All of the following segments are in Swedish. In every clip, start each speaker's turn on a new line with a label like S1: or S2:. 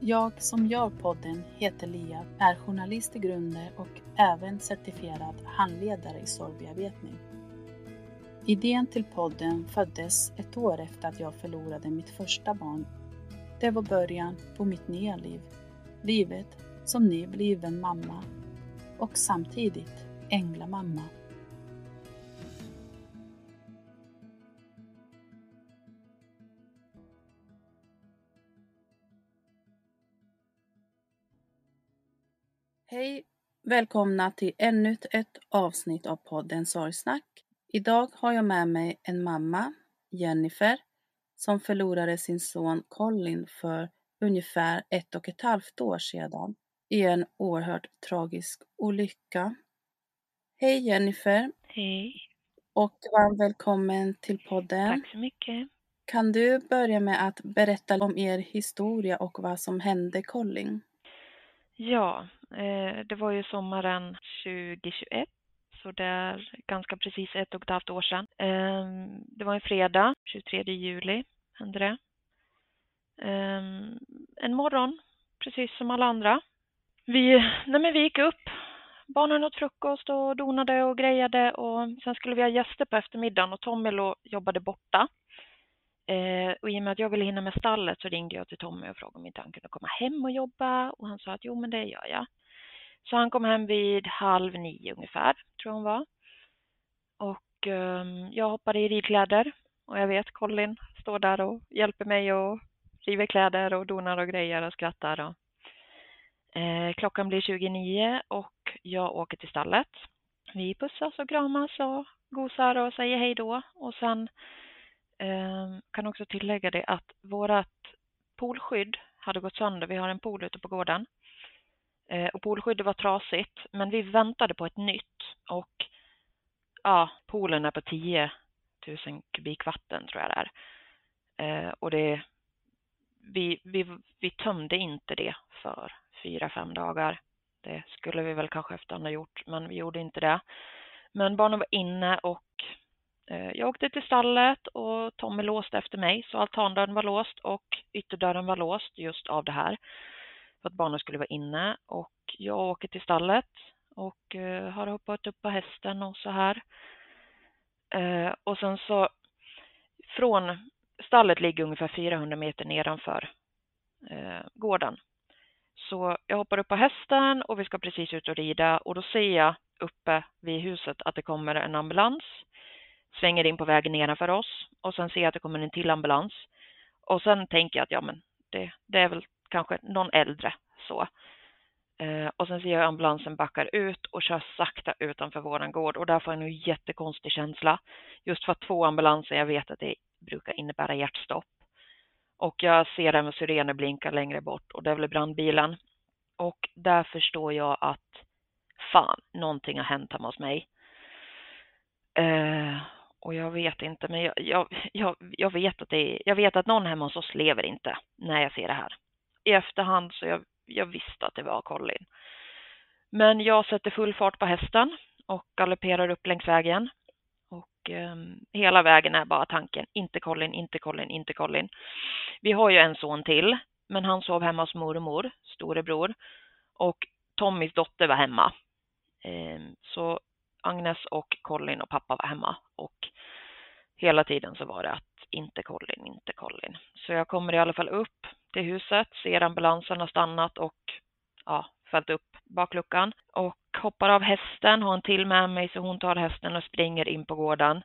S1: Jag som gör podden heter Lia, är journalist i grunden och även certifierad handledare i sorgbearbetning. Idén till podden föddes ett år efter att jag förlorade mitt första barn. Det var början på mitt nya liv. Livet som nybliven mamma och samtidigt änglamamma. Hej! Välkomna till ännu ett avsnitt av podden Sorgsnack. Idag har jag med mig en mamma, Jennifer, som förlorade sin son Colin för ungefär ett och ett halvt år sedan i en oerhört tragisk olycka. Hej Jennifer
S2: Hej,
S1: och varmt välkommen till podden.
S2: tack så mycket.
S1: Kan du börja med att berätta om er historia och vad som hände Colin?
S2: Ja, Eh, det var ju sommaren 2021, så det är ganska precis ett och ett halvt år sedan. Ehm, det var en fredag, 23 juli hände det. Ehm, en morgon, precis som alla andra. Vi, nej men vi gick upp, barnen åt frukost och donade och grejade och sen skulle vi ha gäster på eftermiddagen och Tommy jobbade borta. Eh, och i och med att jag ville hinna med stallet så ringde jag till Tommy och frågade om inte han kunde komma hem och jobba och han sa att jo men det gör jag. Så han kom hem vid halv nio ungefär, tror jag hon var. Och eh, jag hoppade i ridkläder och jag vet Colin står där och hjälper mig och river kläder och donar och grejer och skrattar. Och, eh, klockan blir 29 och jag åker till stallet. Vi pussas och kramas och gosar och säger hej då och sen Ehm, kan också tillägga det att vårt poolskydd hade gått sönder. Vi har en pool ute på gården. Eh, och poolskyddet var trasigt, men vi väntade på ett nytt. Och ja, poolen är på 10 000 kubik vatten tror jag det är. Eh, och det, vi, vi, vi tömde inte det för fyra, fem dagar. Det skulle vi väl kanske efterhand ha gjort, men vi gjorde inte det. Men barnen var inne och Eh, jag åkte till stallet och Tommy låste efter mig så altandörren var låst och ytterdörren var låst just av det här. För att barnen skulle vara inne och jag åker till stallet och eh, har hoppat upp på hästen och så här. Eh, och sen så från stallet ligger ungefär 400 meter nedanför gården. Så jag hoppar upp på hästen och vi ska precis ut och rida och då ser jag uppe vid huset att det kommer en ambulans. Svänger in på vägen nedanför oss och sen ser jag att det kommer en till ambulans. Och sen tänker jag att ja, men det, det är väl kanske någon äldre så. Eh, och sen ser jag ambulansen backar ut och kör sakta utanför våran gård och där får jag en jättekonstig känsla. Just för att två ambulanser, jag vet att det brukar innebära hjärtstopp. Och jag ser även syrener blinka längre bort och det är väl brandbilen. Och där förstår jag att fan, någonting har hänt hemma hos mig. Eh, och jag vet inte, men jag, jag, jag, jag, vet att det är, jag vet att någon hemma hos oss lever inte när jag ser det här. I efterhand så jag, jag visste att det var Colin. Men jag sätter full fart på hästen och galopperar upp längs vägen. Och eh, hela vägen är bara tanken, inte Colin, inte Colin, inte Colin. Vi har ju en son till, men han sov hemma hos mormor, storebror. Och Tommys dotter var hemma. Eh, så Agnes och Colin och pappa var hemma. Och hela tiden så var det att inte Colin, inte Colin. Så jag kommer i alla fall upp till huset, ser ambulansen har stannat och ja, följt upp bakluckan och hoppar av hästen, har en till med mig så hon tar hästen och springer in på gården.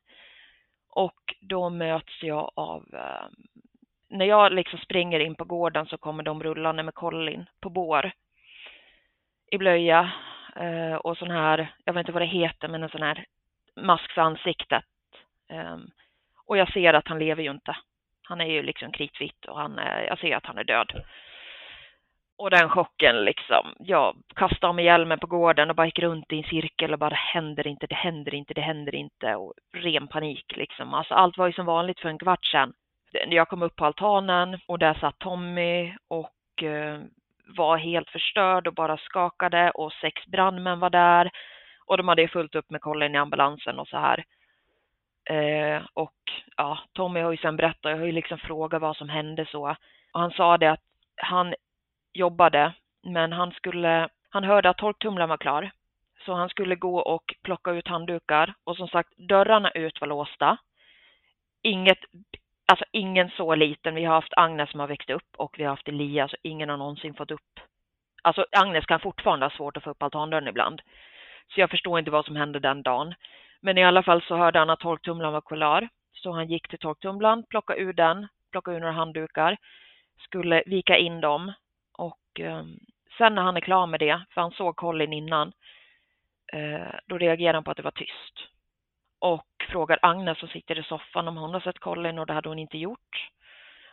S2: Och då möts jag av, eh, när jag liksom springer in på gården så kommer de rullande med Colin på bår i blöja Eh, och sån här, jag vet inte vad det heter, men en sån här mask för ansiktet. Eh, och jag ser att han lever ju inte. Han är ju liksom kritvit och han jag ser att han är död. Och den chocken liksom, jag kastade av mig hjälmen på gården och bara gick runt i en cirkel och bara det händer inte, det händer inte, det händer inte och ren panik liksom. Alltså allt var ju som vanligt för en kvart sedan. Jag kom upp på altanen och där satt Tommy och eh, var helt förstörd och bara skakade och sex brandmän var där och de hade fullt upp med kollen i ambulansen och så här. Eh, och ja, Tommy har ju sen berättat, jag har ju liksom frågat vad som hände så. Och han sa det att han jobbade, men han skulle, han hörde att torktumlaren var klar. Så han skulle gå och plocka ut handdukar och som sagt dörrarna ut var låsta. Inget, alltså ingen så liten. Vi har haft Agnes som har växt upp och vi har haft Elias och ingen har någonsin fått upp. Alltså Agnes kan fortfarande ha svårt att få upp altandörren ibland. Så jag förstår inte vad som hände den dagen. Men i alla fall så hörde han att torktumlaren var klar. Så han gick till torktumlaren, plockade ur den, plockade ur några handdukar, skulle vika in dem och eh, sen när han är klar med det, för han såg Colin innan, eh, då reagerar han på att det var tyst. Och frågar Agnes som sitter i soffan om hon har sett Colin och det hade hon inte gjort.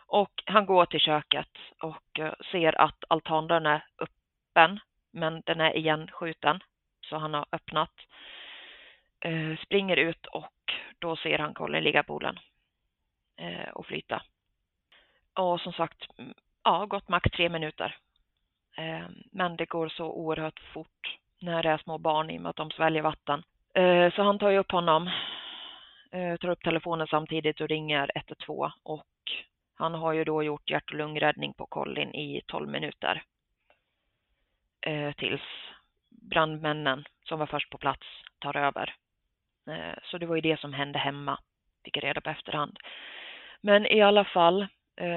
S2: Och han går till köket och eh, ser att altandörren är öppen, men den är igenskjuten. Så han har öppnat. Eh, springer ut och då ser han Colin ligga på poolen eh, och flyta. Och som sagt, ja, gått max tre minuter. Eh, men det går så oerhört fort när det är små barn i och med att de sväljer vatten. Eh, så han tar ju upp honom, eh, tar upp telefonen samtidigt och ringer 112 och han har ju då gjort hjärt och lungräddning på Colin i 12 minuter. Eh, tills brandmännen som var först på plats tar över. Så det var ju det som hände hemma, fick jag reda på efterhand. Men i alla fall,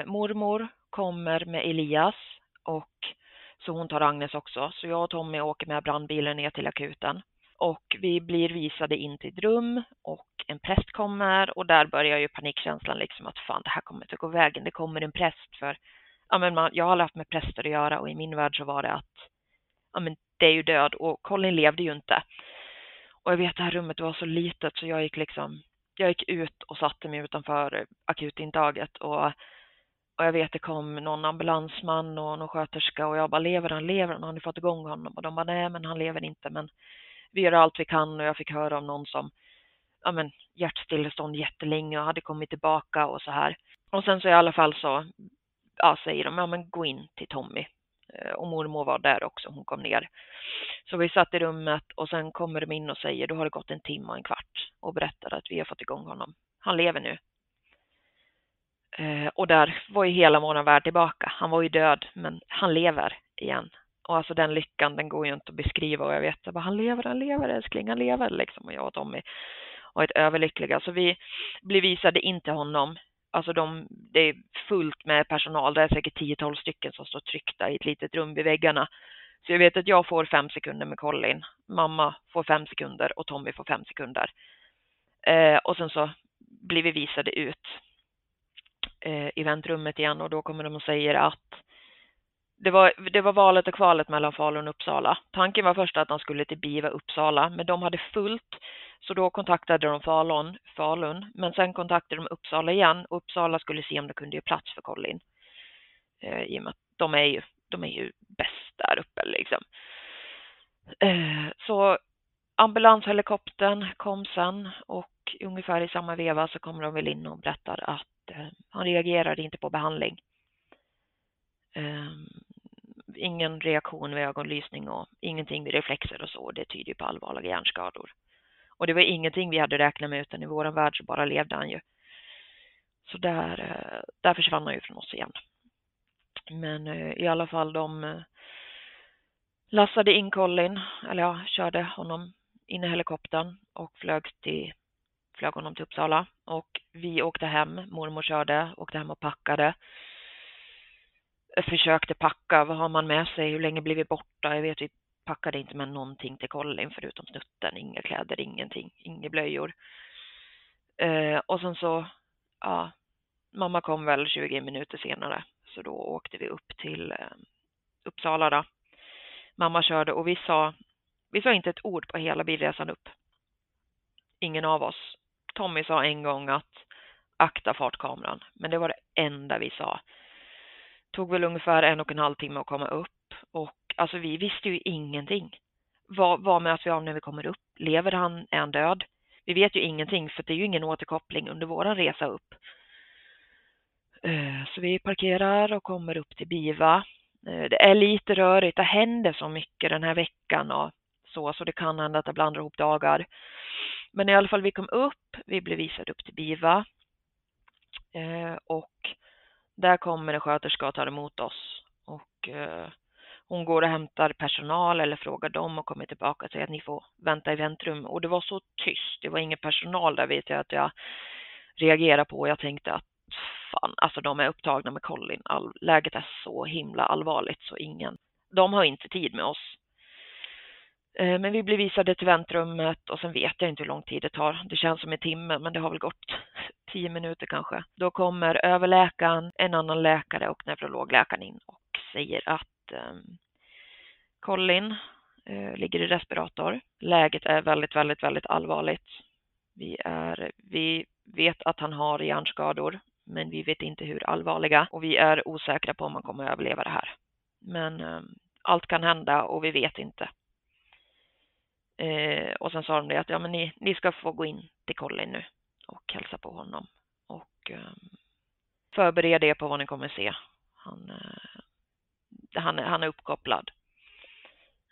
S2: mormor kommer med Elias och så hon tar Agnes också. Så jag och Tommy åker med brandbilen ner till akuten och vi blir visade in till ett rum och en präst kommer och där börjar ju panikkänslan liksom att fan det här kommer inte gå vägen. Det kommer en präst för ja, men man, jag har haft med präster att göra och i min värld så var det att ja, men det är ju död och Colin levde ju inte. Och jag vet det här rummet var så litet så jag gick liksom jag gick ut och satte mig utanför akutintaget och och jag vet det kom någon ambulansman och någon sköterska och jag bara lever han, lever han, har ni fått igång honom? Och de bara nej men han lever inte men vi gör allt vi kan och jag fick höra om någon som ja men hjärtstillestånd jättelänge och hade kommit tillbaka och så här. Och sen så i alla fall så ja, säger de ja men gå in till Tommy. Eh, och mormor var där också, hon kom ner. Så vi satt i rummet och sen kommer de in och säger då har det gått en timme och en kvart och berättar att vi har fått igång honom. Han lever nu. Eh, och där var ju hela vår värld tillbaka. Han var ju död, men han lever igen. Och alltså den lyckan, den går ju inte att beskriva och jag vet att han lever, han lever älskling, han lever liksom. Och jag och Tommy var ett överlyckliga. Så vi blev visade in till honom Alltså de, det är fullt med personal, det är säkert 10-12 stycken som står tryckta i ett litet rum vid väggarna. Så jag vet att jag får fem sekunder med Colin, mamma får fem sekunder och Tommy får fem sekunder. Eh, och sen så blir vi visade ut eh, i väntrummet igen och då kommer de och säger att det var, det var valet och kvalet mellan Falun och Uppsala. Tanken var först att de skulle till Biva Uppsala, men de hade fullt. Så då kontaktade de Falun, Falun men sen kontaktade de Uppsala igen och Uppsala skulle se om det kunde ge plats för Colin. Eh, I och med att de är ju, de är ju bäst där uppe liksom. Eh, så ambulanshelikoptern kom sen och ungefär i samma veva så kommer de väl in och berättar att eh, han reagerade inte på behandling. Ehm, Ingen reaktion vid ögonlysning och ingenting vid reflexer och så. Det tyder ju på allvarliga hjärnskador. Och det var ingenting vi hade räknat med utan i vår värld så bara levde han ju. Så där, eh, där försvann han ju från oss igen. Men eh, i alla fall de eh, lassade in Colin, eller ja, körde honom in i helikoptern och flög, till, flög honom till Uppsala. Och vi åkte hem, mormor körde, åkte hem och packade försökte packa, vad har man med sig, hur länge blir vi borta? Jag vet, vi packade inte med någonting till Colin förutom snutten, inga kläder, ingenting, inga blöjor. Eh, och sen så, ja, mamma kom väl 20 minuter senare, så då åkte vi upp till eh, Uppsala då. Mamma körde och vi sa, vi sa inte ett ord på hela bilresan upp. Ingen av oss. Tommy sa en gång att akta fartkameran, men det var det enda vi sa tog väl ungefär en och en halv timme att komma upp och alltså vi visste ju ingenting. Vad, vad möts vi av när vi kommer upp? Lever han? Är han död? Vi vet ju ingenting för det är ju ingen återkoppling under våran resa upp. Eh, så vi parkerar och kommer upp till Biva. Eh, det är lite rörigt, det händer så mycket den här veckan och så, så det kan hända att det blandar ihop dagar. Men i alla fall, vi kom upp, vi blev visade upp till Biva eh, och där kommer en sköterska och tar emot oss och eh, hon går och hämtar personal eller frågar dem och kommer tillbaka och säger att ni får vänta i väntrum. Och det var så tyst, det var ingen personal där vet jag att jag reagerade på. Jag tänkte att fan, alltså de är upptagna med Colin. All, läget är så himla allvarligt så ingen, de har inte tid med oss. Eh, men vi blir visade till väntrummet och sen vet jag inte hur lång tid det tar. Det känns som en timme, men det har väl gått tio minuter kanske. Då kommer överläkaren, en annan läkare och neurologläkaren in och säger att eh, Colin eh, ligger i respirator. Läget är väldigt, väldigt, väldigt allvarligt. Vi, är, vi vet att han har hjärnskador, men vi vet inte hur allvarliga och vi är osäkra på om han kommer att överleva det här. Men eh, allt kan hända och vi vet inte. Eh, och sen sa de det att ja, men ni, ni ska få gå in till Colin nu och hälsa på honom. Och eh, förbered er på vad ni kommer se. Han, eh, han, han är uppkopplad.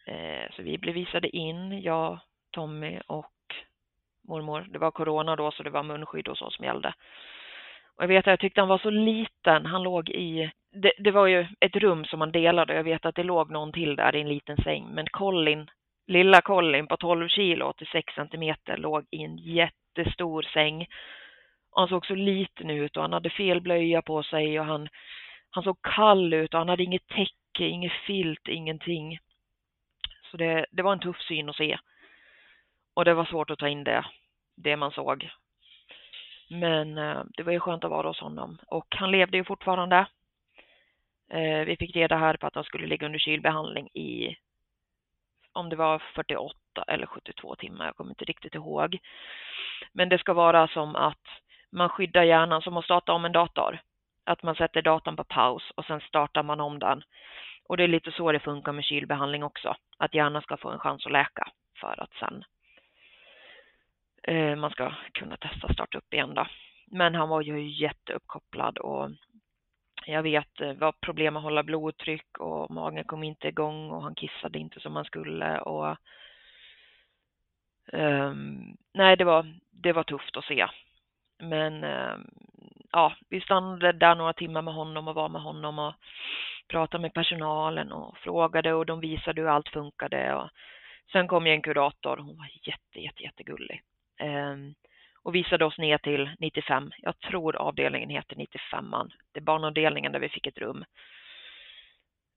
S2: Eh, så vi blev visade in, jag, Tommy och mormor. Det var corona då så det var munskydd och så som gällde. Och jag vet att jag tyckte han var så liten. Han låg i, det, det var ju ett rum som man delade. Jag vet att det låg någon till där i en liten säng. Men Colin Lilla Colin på 12 kilo, 86 centimeter, låg i en jättestor säng. Han såg så liten ut och han hade fel blöja på sig och han, han såg kall ut och han hade inget täcke, inget filt, ingenting. Så det, det var en tuff syn att se. Och det var svårt att ta in det, det man såg. Men eh, det var ju skönt att vara hos honom. Och han levde ju fortfarande. Eh, vi fick reda här på att han skulle ligga under kylbehandling i om det var 48 eller 72 timmar, jag kommer inte riktigt ihåg. Men det ska vara som att man skyddar hjärnan som att starta om en dator. Att man sätter datorn på paus och sen startar man om den. Och det är lite så det funkar med kylbehandling också. Att hjärnan ska få en chans att läka för att sen eh, man ska kunna testa starta upp igen då. Men han var ju jätteuppkopplad och jag vet det var problem att hålla blodtryck och magen kom inte igång och han kissade inte som han skulle och um, nej, det var, det var tufft att se. Men um, ja, vi stannade där några timmar med honom och var med honom och pratade med personalen och frågade och de visade hur allt funkade. Och sen kom ju en kurator, hon var jätte, jätte, jättegullig. Um, och visade oss ner till 95. Jag tror avdelningen heter 95 Det är barnavdelningen där vi fick ett rum.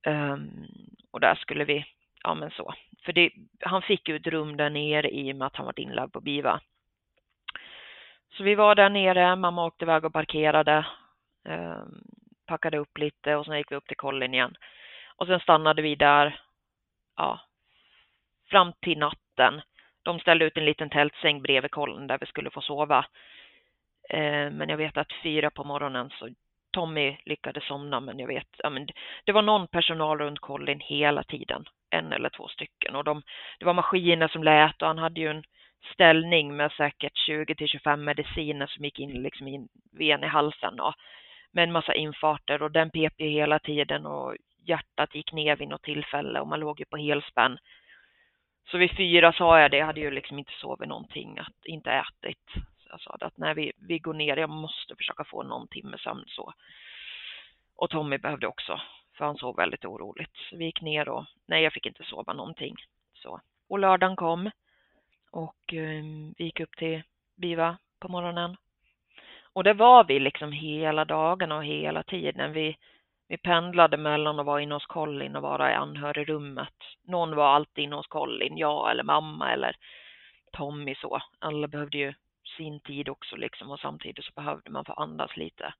S2: Um, och där skulle vi, ja men så. För det, han fick ju ett rum där nere i och med att han var inlagd på BIVA. Så vi var där nere, mamma åkte iväg och parkerade, um, packade upp lite och sen gick vi upp till kollin igen. Och sen stannade vi där, ja, fram till natten. De ställde ut en liten tältsäng bredvid kollen där vi skulle få sova. Eh, men jag vet att fyra på morgonen så Tommy lyckades somna, men jag vet, ja, men det var någon personal runt kollin hela tiden, en eller två stycken. Och de, det var maskiner som lät och han hade ju en ställning med säkert 20 till 25 mediciner som gick in liksom i ven i halsen och med en massa infarter och den pep ju hela tiden och hjärtat gick ner vid något tillfälle och man låg ju på helspänn. Så vid fyra sa jag det, jag hade ju liksom inte sovit någonting, att inte ätit. Så jag sa att när vi, vi går ner, jag måste försöka få någon timme sömn så. Och Tommy behövde också, för han sov väldigt oroligt. Så vi gick ner och, nej jag fick inte sova någonting. Så. Och lördagen kom och um, vi gick upp till Biva på morgonen. Och det var vi liksom hela dagen och hela tiden. Vi, vi pendlade mellan att vara inne hos Colin och vara i anhörigrummet. Någon var alltid inne hos Colin, jag eller mamma eller Tommy så. Alla behövde ju sin tid också liksom och samtidigt så behövde man få andas lite.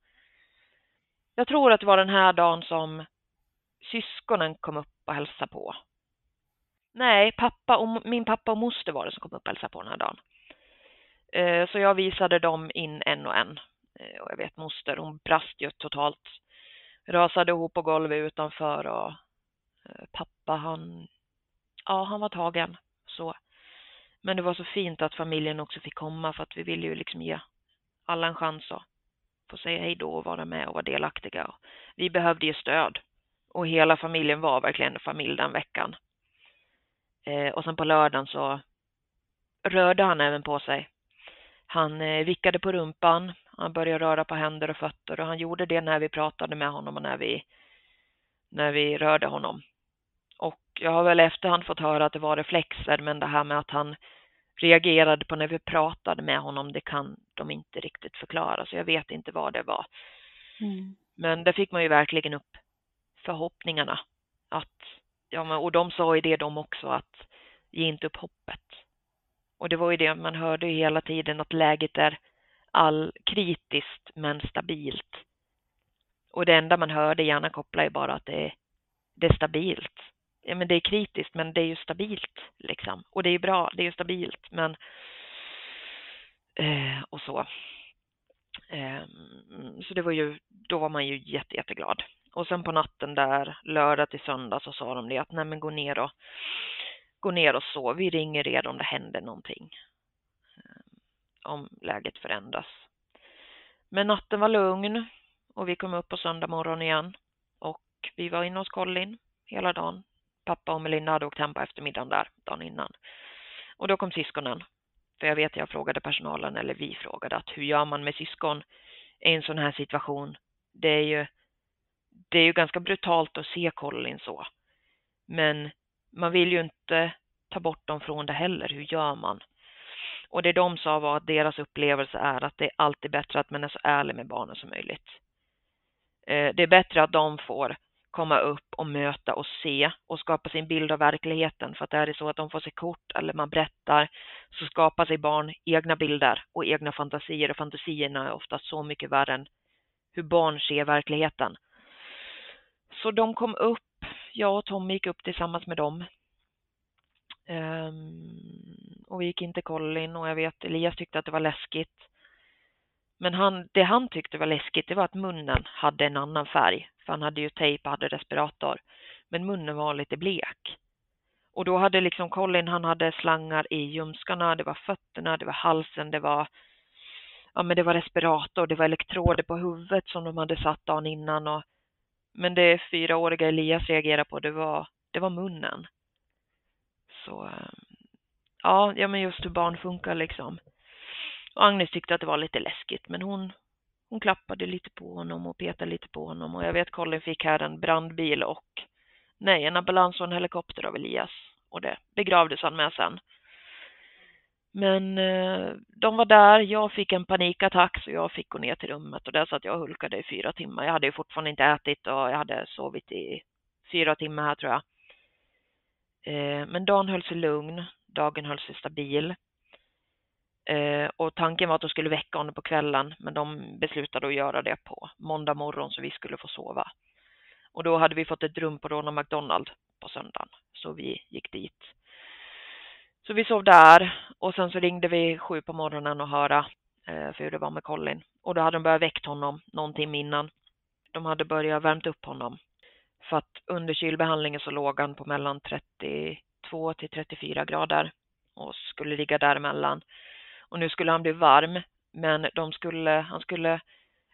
S2: Jag tror att det var den här dagen som syskonen kom upp och hälsade på. Nej, pappa och, min pappa och moster var det som kom upp och hälsade på den här dagen. Eh, så jag visade dem in en och en. Eh, och jag vet moster, hon brast ju totalt rasade ihop på golvet utanför och eh, pappa han, ja han var tagen så. Men det var så fint att familjen också fick komma för att vi ville ju liksom ge alla en chans att få säga hej då och vara med och vara delaktiga. Vi behövde ju stöd och hela familjen var verkligen en familj den veckan. Eh, och sen på lördagen så rörde han även på sig. Han eh, vickade på rumpan, han började röra på händer och fötter och han gjorde det när vi pratade med honom och när vi, när vi rörde honom. Och jag har väl efterhand fått höra att det var reflexer, men det här med att han reagerade på när vi pratade med honom, det kan de inte riktigt förklara, så jag vet inte vad det var. Mm. Men det fick man ju verkligen upp förhoppningarna. Att, ja, och de sa ju det de också, att ge inte upp hoppet. Och det var ju det man hörde hela tiden, att läget är all kritiskt men stabilt. Och det enda man hörde gärna koppla är bara att det är, det är stabilt. Ja, men det är kritiskt men det är ju stabilt liksom. Och det är bra, det är ju stabilt men eh, och så. Eh, så det var ju, då var man ju jätte, jätteglad. Och sen på natten där, lördag till söndag, så sa de det att nej men gå ner och gå ner och sov. Vi ringer er om det händer någonting om läget förändras. Men natten var lugn och vi kom upp på söndag morgon igen och vi var inne hos Colin hela dagen. Pappa och Melinda hade åkt hem på eftermiddagen där dagen innan. Och då kom syskonen. För jag vet jag frågade personalen, eller vi frågade, att hur gör man med syskon i en sån här situation? Det är ju, det är ju ganska brutalt att se Colin så. Men man vill ju inte ta bort dem från det heller. Hur gör man? Och det de sa var att deras upplevelse är att det är alltid bättre att man är så ärlig med barnen som möjligt. Eh, det är bättre att de får komma upp och möta och se och skapa sin bild av verkligheten. För att är det så att de får se kort eller man berättar så skapar sig barn egna bilder och egna fantasier och fantasierna är ofta så mycket värre än hur barn ser verkligheten. Så de kom upp, jag och Tommy gick upp tillsammans med dem Um, och vi gick in till Colin och jag vet Elias tyckte att det var läskigt. Men han, det han tyckte var läskigt det var att munnen hade en annan färg. För han hade ju tejp och hade respirator. Men munnen var lite blek. Och då hade liksom Colin, han hade slangar i ljumskarna, det var fötterna, det var halsen, det var ja men det var respirator, det var elektroder på huvudet som de hade satt dagen innan och men det fyraåriga Elias reagerade på det var, det var munnen. Så ehm, ja, ja men just hur barn funkar liksom. Och Agnes tyckte att det var lite läskigt, men hon, hon klappade lite på honom och petade lite på honom. Och jag vet Colin fick här en brandbil och nej, en ambulans och en helikopter av Elias. Och det begravdes han med sen. Men eh, de var där, jag fick en panikattack så jag fick gå ner till rummet och där satt jag och hulkade i fyra timmar. Jag hade ju fortfarande inte ätit och jag hade sovit i fyra timmar här tror jag. Eh, men dagen höll sig lugn, dagen höll sig stabil. Eh, och tanken var att de skulle väcka honom på kvällen, men de beslutade att göra det på måndag morgon så vi skulle få sova. Och då hade vi fått ett rum på Ronald McDonald på söndagen, så vi gick dit. Så vi sov där och sen så ringde vi sju på morgonen och höra eh, för hur det var med Colin. Och då hade de börjat väckt honom någon timme innan. De hade börjat värmt upp honom. För att under kylbehandlingen så låg han på mellan 30 32 till 34 grader och skulle ligga däremellan. Och nu skulle han bli varm, men de skulle, han skulle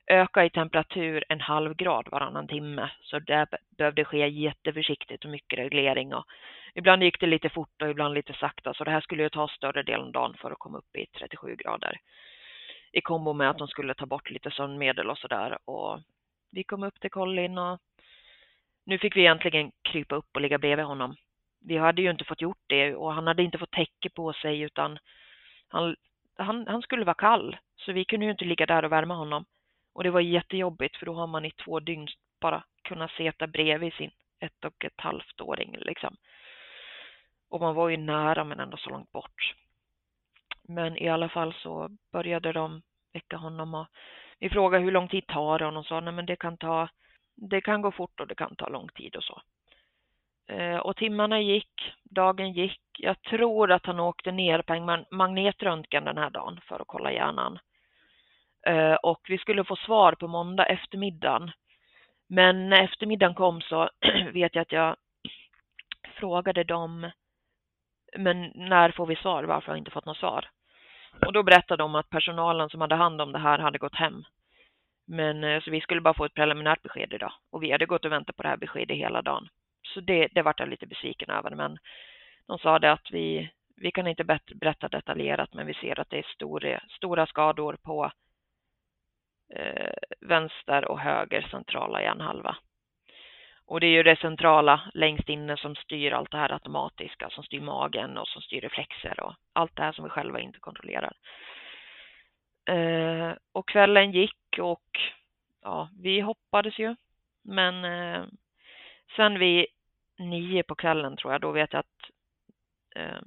S2: öka i temperatur en halv grad varannan timme. Så det behövde ske jätteförsiktigt och mycket reglering. Och ibland gick det lite fort och ibland lite sakta. Så det här skulle ju ta större delen av dagen för att komma upp i 37 grader. I kombo med att de skulle ta bort lite sömnmedel och sådär. Vi kom upp till Colin och nu fick vi egentligen krypa upp och ligga bredvid honom. Vi hade ju inte fått gjort det och han hade inte fått täcke på sig utan han, han, han skulle vara kall. Så vi kunde ju inte ligga där och värma honom. Och det var jättejobbigt för då har man i två dygn bara kunnat sitta bredvid sin ett och ett halvt åring liksom. Och man var ju nära men ändå så långt bort. Men i alla fall så började de väcka honom och vi frågade hur lång tid tar det och de sa nej men det kan ta, det kan gå fort och det kan ta lång tid och så. Eh, och timmarna gick, dagen gick. Jag tror att han åkte ner på en magnetröntgen den här dagen för att kolla hjärnan. Eh, och vi skulle få svar på måndag eftermiddagen. Men när eftermiddagen kom så vet jag att jag frågade dem, men när får vi svar? Varför har jag inte fått något svar? Och då berättade de att personalen som hade hand om det här hade gått hem. Men eh, så vi skulle bara få ett preliminärt besked idag och vi hade gått och väntat på det här beskedet hela dagen. Så det, det vart jag lite besviken över, men de sa det att vi, vi kan inte berätta detaljerat, men vi ser att det är stora, stora skador på eh, vänster och höger centrala hjärnhalva. Och det är ju det centrala längst inne som styr allt det här automatiska, som styr magen och som styr reflexer och allt det här som vi själva inte kontrollerar. Eh, och kvällen gick och ja, vi hoppades ju. Men eh, sen vid nio på kvällen tror jag, då vet jag att eh,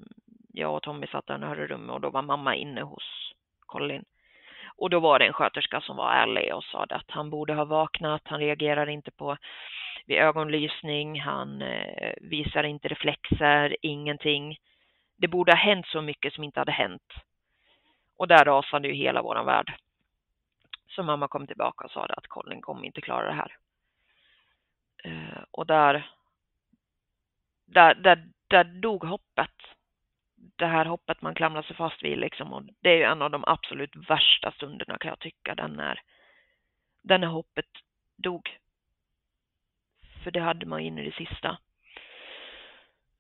S2: jag och Tommy satt i i rummet och då var mamma inne hos Colin. Och då var det en sköterska som var ärlig och sa att han borde ha vaknat, han reagerar inte på vid ögonlysning, han eh, visar inte reflexer, ingenting. Det borde ha hänt så mycket som inte hade hänt. Och där rasade ju hela våran värld. Så mamma kom tillbaka och sa att Colin kommer inte klara det här. Eh, och där, där, där, där dog hoppet det här hoppet man klamrar sig fast vid liksom. Och det är ju en av de absolut värsta stunderna kan jag tycka. Den när, den när hoppet dog. För det hade man in i det sista.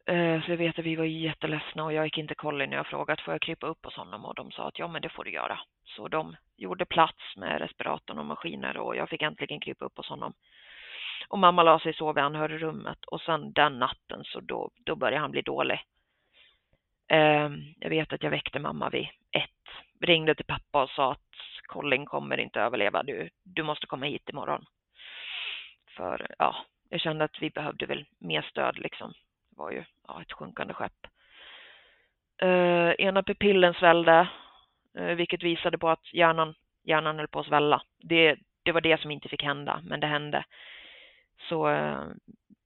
S2: Eh, Så jag vet att vi var jätteledsna och jag gick inte kolla när jag frågade får jag krypa upp hos honom och de sa att ja men det får du göra. Så de gjorde plats med respiratorn och maskiner och jag fick äntligen krypa upp hos honom. Och mamma la sig sova i anhörigrummet och sen den natten så då, då började han bli dålig. Eh, jag vet att jag väckte mamma vid ett, ringde till pappa och sa att Colin kommer inte överleva, du, du måste komma hit imorgon. För ja, jag kände att vi behövde väl mer stöd liksom. Det var ju ja, ett sjunkande skepp. Eh, ena pupillen svällde, eh, vilket visade på att hjärnan, hjärnan höll på att svälla. Det, det var det som inte fick hända, men det hände. Så eh,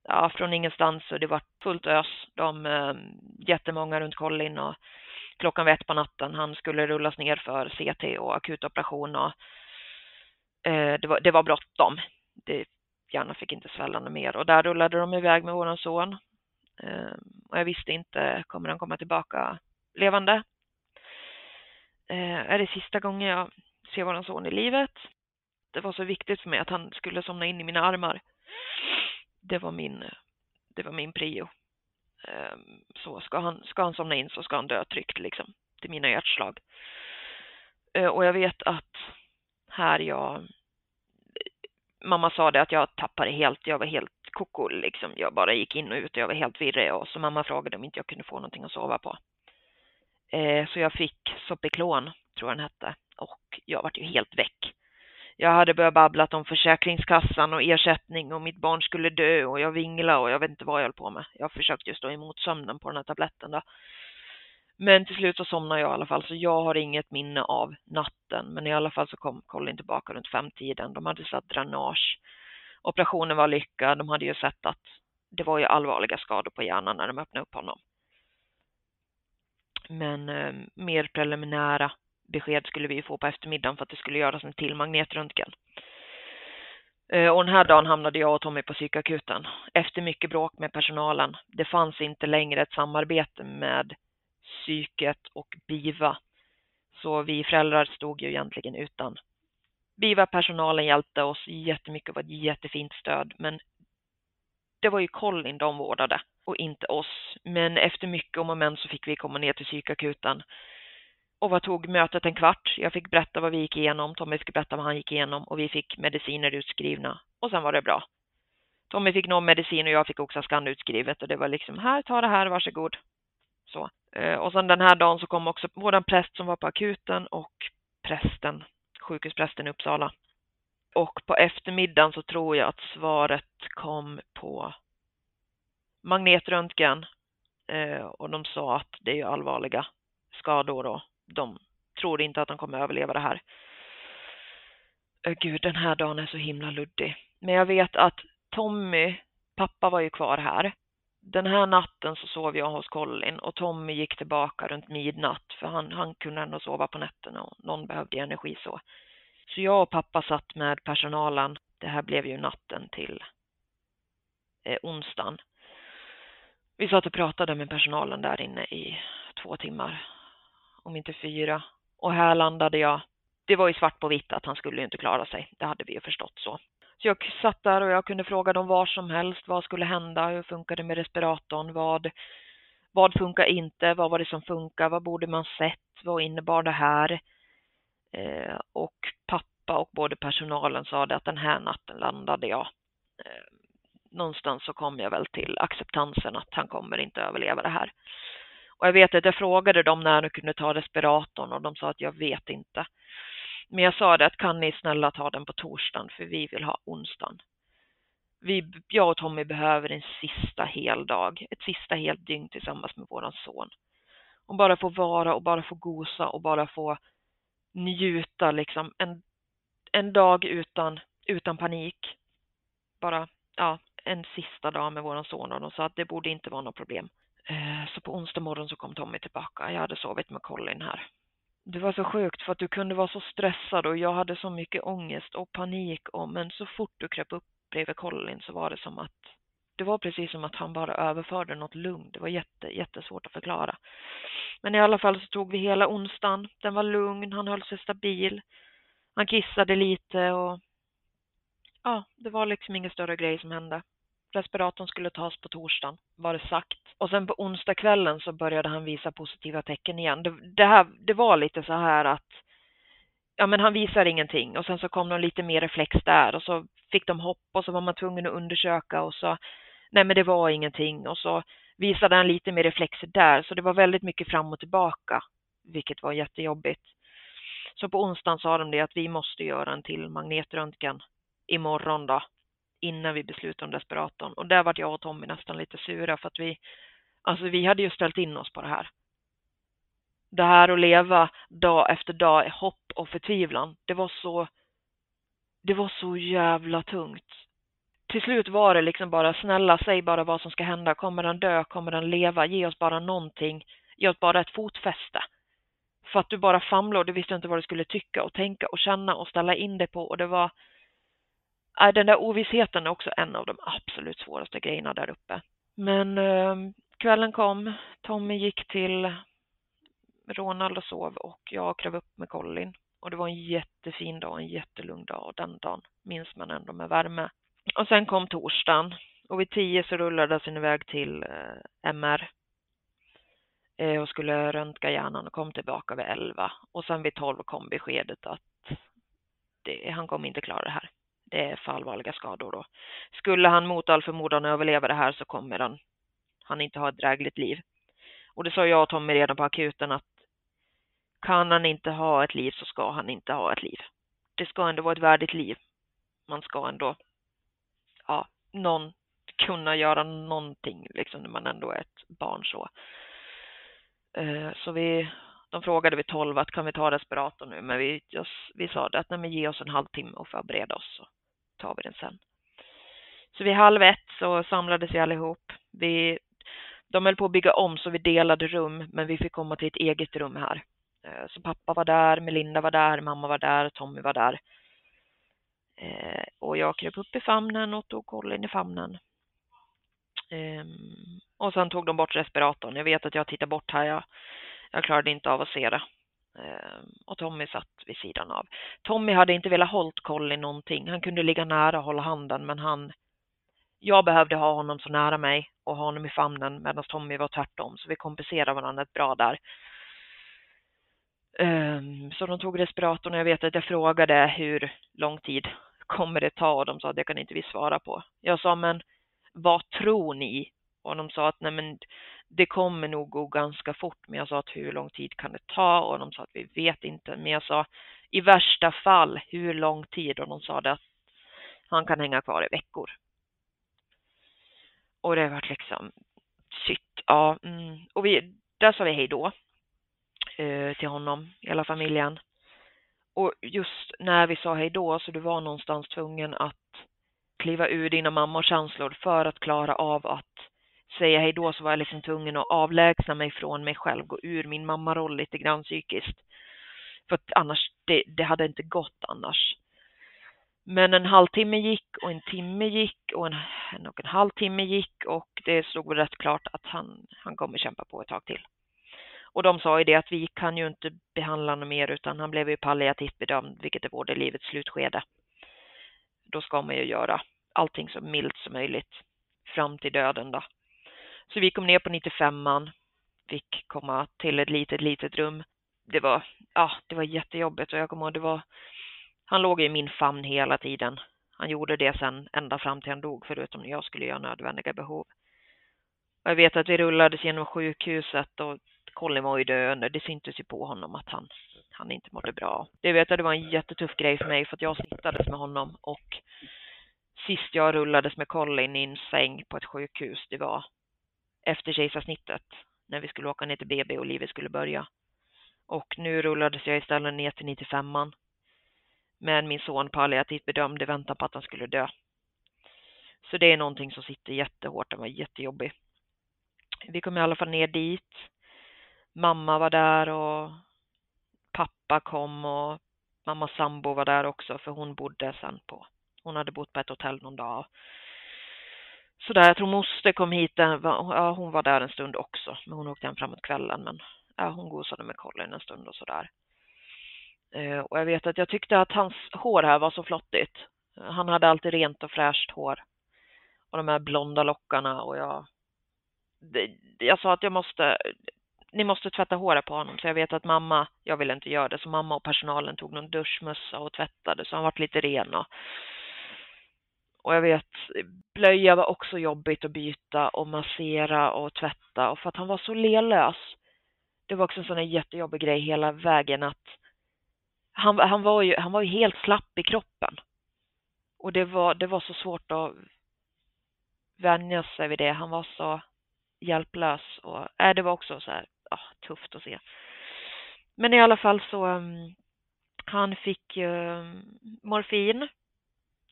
S2: ja, från ingenstans så det var fullt ös. De eh, jättemånga runt Colin och klockan var ett på natten. Han skulle rullas ner för CT och akutoperation och eh, det var, det var bråttom. Det, hjärnan fick inte svälla mer och där rullade de iväg med våran son. Eh, och jag visste inte, kommer han komma tillbaka levande? Eh, är det sista gången jag ser våran son i livet? Det var så viktigt för mig att han skulle somna in i mina armar det var min, det var min prio. Ehm, så ska han, ska han somna in så ska han dö tryggt liksom till mina hjärtslag. Eh, och jag vet att här jag, mamma sa det att jag tappade helt, jag var helt koko liksom. Jag bara gick in och ut och jag var helt virrig och så mamma frågade om inte jag kunde få någonting att sova på. Eh, så jag fick Sopiklon, tror jag den hette, och jag vart ju helt väck. Jag hade börjat babbla om Försäkringskassan och ersättning och mitt barn skulle dö och jag vingla och jag vet inte vad jag höll på med. Jag försökte ju stå emot sömnen på den här tabletten då. Men till slut så somnade jag i alla fall, så jag har inget minne av natten. Men i alla fall så kom Colin tillbaka runt femtiden. De hade satt dränage. Operationen var lyckad. De hade ju sett att det var ju allvarliga skador på hjärnan när de öppnade upp honom. Men eh, mer preliminära besked skulle vi få på eftermiddagen för att det skulle göras en till magnetröntgen. Eh, och den här dagen hamnade jag och Tommy på psykakuten efter mycket bråk med personalen. Det fanns inte längre ett samarbete med psyket och BIVA. Så vi föräldrar stod ju egentligen utan. BIVA-personalen hjälpte oss jättemycket och var ett jättefint stöd, men det var ju Colin de vårdade och inte oss. Men efter mycket om och men så fick vi komma ner till psykakuten. Och vad tog mötet en kvart? Jag fick berätta vad vi gick igenom, Tommy fick berätta vad han gick igenom och vi fick mediciner utskrivna och sen var det bra. Tommy fick någon medicin och jag fick också skann utskrivet och det var liksom här, ta det här, varsågod. Så. Eh, och sen den här dagen så kom också våran präst som var på akuten och prästen, sjukhusprästen i Uppsala. Och på eftermiddagen så tror jag att svaret kom på magnetröntgen eh, och de sa att det är allvarliga skador då de tror inte att de kommer överleva det här. Gud, den här dagen är så himla luddig. Men jag vet att Tommy, pappa var ju kvar här den här natten så sov jag hos Colin och Tommy gick tillbaka runt midnatt för han, han kunde ändå sova på nätterna och någon behövde energi så. Så jag och pappa satt med personalen. Det här blev ju natten till eh, onsdagen. Vi satt och pratade med personalen där inne i två timmar, om inte fyra. Och här landade jag. Det var ju svart på vitt att han skulle inte klara sig. Det hade vi ju förstått så. Så jag satt där och jag kunde fråga dem var som helst. Vad skulle hända? Hur funkar det med respiratorn? Vad, vad funkar inte? Vad var det som funkar? Vad borde man sett? Vad innebar det här? Eh, och pappa och både personalen sa det att den här natten landade jag. Eh, någonstans så kom jag väl till acceptansen att han kommer inte överleva det här. Och jag vet att jag frågade dem när de kunde ta respiratorn och de sa att jag vet inte. Men jag sa det att kan ni snälla ta den på torsdagen för vi vill ha onsdagen. Vi, jag och Tommy behöver en sista hel dag, ett sista helt dygn tillsammans med våran son. Och bara få vara och bara få gosa och bara få njuta liksom en, en dag utan, utan panik. Bara, ja, en sista dag med våran son och de sa att det borde inte vara något problem. Eh, så på onsdag morgon så kom Tommy tillbaka. Jag hade sovit med Colin här det var så sjukt för att du kunde vara så stressad och jag hade så mycket ångest och panik och men så fort du kröp upp bredvid Colin så var det som att det var precis som att han bara överförde något lugn. Det var jätte, jättesvårt att förklara. Men i alla fall så tog vi hela onsdagen. Den var lugn, han höll sig stabil. Han kissade lite och ja, det var liksom ingen större grej som hände. Respiratorn skulle tas på torsdagen, var det sagt. Och sen på onsdagskvällen så började han visa positiva tecken igen. Det, det, här, det var lite så här att ja, men han visar ingenting och sen så kom de lite mer reflex där och så fick de hopp och så var man tvungen att undersöka och så nej, men det var ingenting och så visade han lite mer reflexer där så det var väldigt mycket fram och tillbaka, vilket var jättejobbigt. Så på onsdagen sa de det att vi måste göra en till magnetröntgen imorgon då innan vi beslutade om desperatorn. Och där var jag och Tommy nästan lite sura för att vi, alltså vi hade ju ställt in oss på det här. Det här att leva dag efter dag i hopp och förtvivlan, det var så, det var så jävla tungt. Till slut var det liksom bara, snälla säg bara vad som ska hända. Kommer den dö? Kommer den leva? Ge oss bara någonting. Ge oss bara ett fotfäste. För att du bara famlade och du visste inte vad du skulle tycka och tänka och känna och ställa in dig på och det var, är den där ovissheten är också en av de absolut svåraste grejerna där uppe. Men eh, kvällen kom, Tommy gick till Ronald och sov och jag klev upp med Colin. Och det var en jättefin dag, en jättelugn dag och den dagen minns man ändå med värme. Och sen kom torsdagen och vid tio så rullades han iväg till eh, MR eh, och skulle röntga hjärnan och kom tillbaka vid elva. Och sen vid tolv kom beskedet att det, han kommer inte klara det här det är för allvarliga skador då. Skulle han mot all förmodan överleva det här så kommer han, han inte ha ett drägligt liv. Och det sa jag och Tommy redan på akuten att kan han inte ha ett liv så ska han inte ha ett liv. Det ska ändå vara ett värdigt liv. Man ska ändå, ja, någon kunna göra någonting liksom när man ändå är ett barn så. Eh, så vi, de frågade vid tolv att kan vi ta respirator nu, men vi, just, vi sa det att nej, men ge oss en halvtimme och förbereda oss så tar vi den sen. Så vid halv ett så samlades vi allihop. Vi, de höll på att bygga om så vi delade rum, men vi fick komma till ett eget rum här. Eh, så pappa var där, Melinda var där, mamma var där, Tommy var där. Eh, och jag kröp upp i famnen och tog Colin i famnen. Ehm, och sen tog de bort respiratorn. Jag vet att jag tittar bort här. Jag, jag klarade inte av att se det. Ehm, och Tommy satt vid sidan av. Tommy hade inte velat hålla i någonting. Han kunde ligga nära och hålla handen, men han... Jag behövde ha honom så nära mig och ha honom i famnen medan Tommy var tvärtom. Så vi kompenserade varandra ett bra där. Ehm, så de tog respiratorn och jag vet att jag frågade hur lång tid kommer det ta och de sa att det kan inte vi svara på. Jag sa men vad tror ni? Och de sa att nej men det kommer nog gå ganska fort. Men jag sa att hur lång tid kan det ta? Och de sa att vi vet inte. Men jag sa i värsta fall hur lång tid? Och de sa att han kan hänga kvar i veckor. Och det var liksom shit, ja. Mm. Och vi, där sa vi hej då eh, till honom, hela familjen. Och just när vi sa hej då så du var någonstans tvungen att kliva ur dina mammors känslor för att klara av att säga hej då så var jag liksom tvungen att avlägsna mig från mig själv, gå ur min mammaroll lite grann psykiskt. För att annars, det, det hade inte gått annars. Men en halvtimme gick och en timme gick och en, en och en halvtimme gick och det stod rätt klart att han, han kommer kämpa på ett tag till. Och de sa ju det att vi kan ju inte behandla honom mer utan han blev ju palliativt bedömd, vilket är vård i livets slutskede. Då ska man ju göra allting så milt som möjligt fram till döden då. Så vi kom ner på 95an, fick komma till ett litet, litet rum. Det var, ja, det var jättejobbigt och jag kommer ihåg, det var, han låg i min famn hela tiden. Han gjorde det sen ända fram till han dog, förutom när jag skulle göra nödvändiga behov. Jag vet att vi rullades genom sjukhuset och Colin var ju döende. Det syntes ju på honom att han, han inte mådde bra. Det vet jag, det var en jättetuff grej för mig för att jag snittades med honom och sist jag rullades med Colin i en säng på ett sjukhus, det var efter kejsarsnittet när vi skulle åka ner till BB och livet skulle börja. Och nu rullades jag istället ner till 95an Men min son palliativt bedömde väntan på att han skulle dö. Så det är någonting som sitter jättehårt, den var jättejobbig. Vi kom i alla fall ner dit mamma var där och pappa kom och mammas sambo var där också för hon bodde sen på, hon hade bott på ett hotell någon dag sådär, jag tror moster kom hit, ja, hon var där en stund också, men hon åkte hem framåt kvällen, men ja, hon gosade med Colin en stund och sådär. Eh, och jag vet att jag tyckte att hans hår här var så flottigt. Han hade alltid rent och fräscht hår. Och de här blonda lockarna och jag... Det, jag sa att jag måste, ni måste tvätta håret på honom. Så jag vet att mamma, jag ville inte göra det, så mamma och personalen tog någon duschmössa och tvättade så han vart lite ren. Och, och jag vet, blöja var också jobbigt att byta och massera och tvätta och för att han var så lelös. Det var också en sån här jättejobbig grej hela vägen att han, han, var ju, han var ju helt slapp i kroppen. Och det var, det var så svårt att vänja sig vid det. Han var så hjälplös och äh, det var också så här, ja, tufft att se. Men i alla fall så um, han fick um, morfin.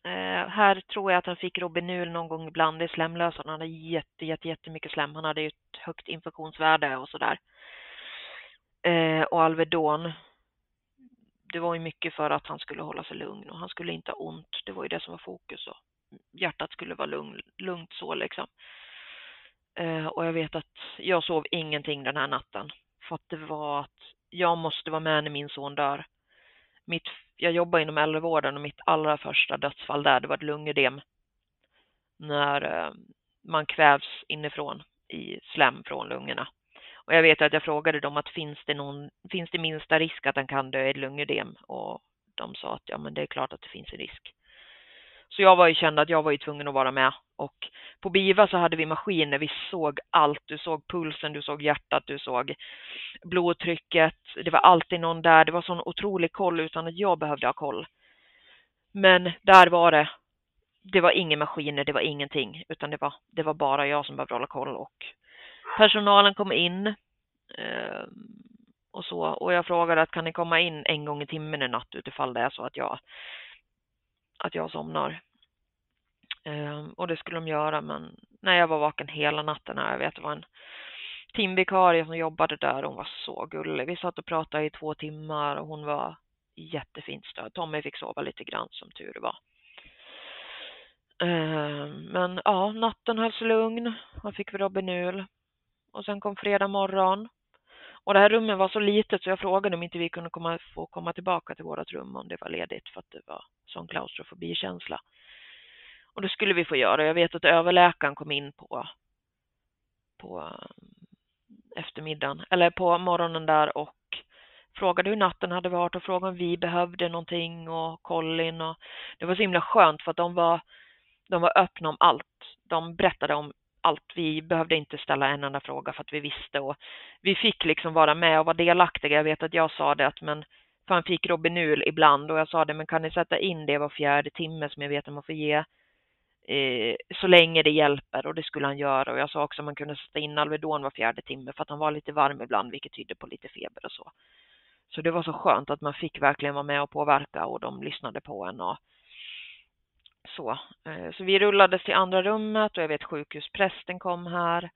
S2: Eh, här tror jag att han fick Robinul någon gång ibland i slemlösan. Han hade jätte, jätte, jättemycket slem. Han hade ju ett högt infektionsvärde och sådär. Eh, och Alvedon. Det var ju mycket för att han skulle hålla sig lugn och han skulle inte ha ont. Det var ju det som var fokus och hjärtat skulle vara lugn, lugnt så liksom. Eh, och jag vet att jag sov ingenting den här natten. För att det var att jag måste vara med när min son dör. Mitt, jag jobbar inom äldrevården och mitt allra första dödsfall där, det var ett lungödem. När eh, man kvävs inifrån i slem från lungorna. Och jag vet att jag frågade dem att finns det, någon, finns det minsta risk att han kan dö i ett lungödem? Och de sa att ja, men det är klart att det finns en risk. Så jag var ju känd att jag var ju tvungen att vara med. Och på BIVA så hade vi maskiner, vi såg allt. Du såg pulsen, du såg hjärtat, du såg blodtrycket. Det var alltid någon där. Det var sån otrolig koll utan att jag behövde ha koll. Men där var det, det var inga maskiner, det var ingenting, utan det var, det var bara jag som behövde hålla koll och personalen kom in eh, och så. Och jag frågade att kan ni komma in en gång i timmen i natt utifall det är så att jag, att jag somnar. Ehm, och det skulle de göra, men när jag var vaken hela natten här, jag vet det var en timvikarie som jobbade där, hon var så gullig. Vi satt och pratade i två timmar och hon var jättefint stöd. Tommy fick sova lite grann som tur var. Ehm, men ja, natten hölls lugn. Han fick Robinul. Och sen kom fredag morgon. Och det här rummet var så litet så jag frågade om inte vi kunde komma, få komma tillbaka till vårt rum om det var ledigt för att det var sån klaustrofobikänsla. Och det skulle vi få göra. Jag vet att överläkaren kom in på, på eh, eftermiddagen, eller på morgonen där och frågade hur natten hade varit och frågade om vi behövde någonting och Colin och det var så himla skönt för att de var, de var öppna om allt. De berättade om allt. Vi behövde inte ställa en enda fråga för att vi visste och vi fick liksom vara med och vara delaktiga. Jag vet att jag sa det att men fan fick Robinul ibland och jag sa det men kan ni sätta in det var fjärde timme som jag vet att man får ge eh, så länge det hjälper och det skulle han göra och jag sa också att man kunde sätta in Alvedon var fjärde timme för att han var lite varm ibland vilket tydde på lite feber och så. Så det var så skönt att man fick verkligen vara med och påverka och de lyssnade på en och så. Eh, så vi rullades till andra rummet och jag vet sjukhusprästen kom här.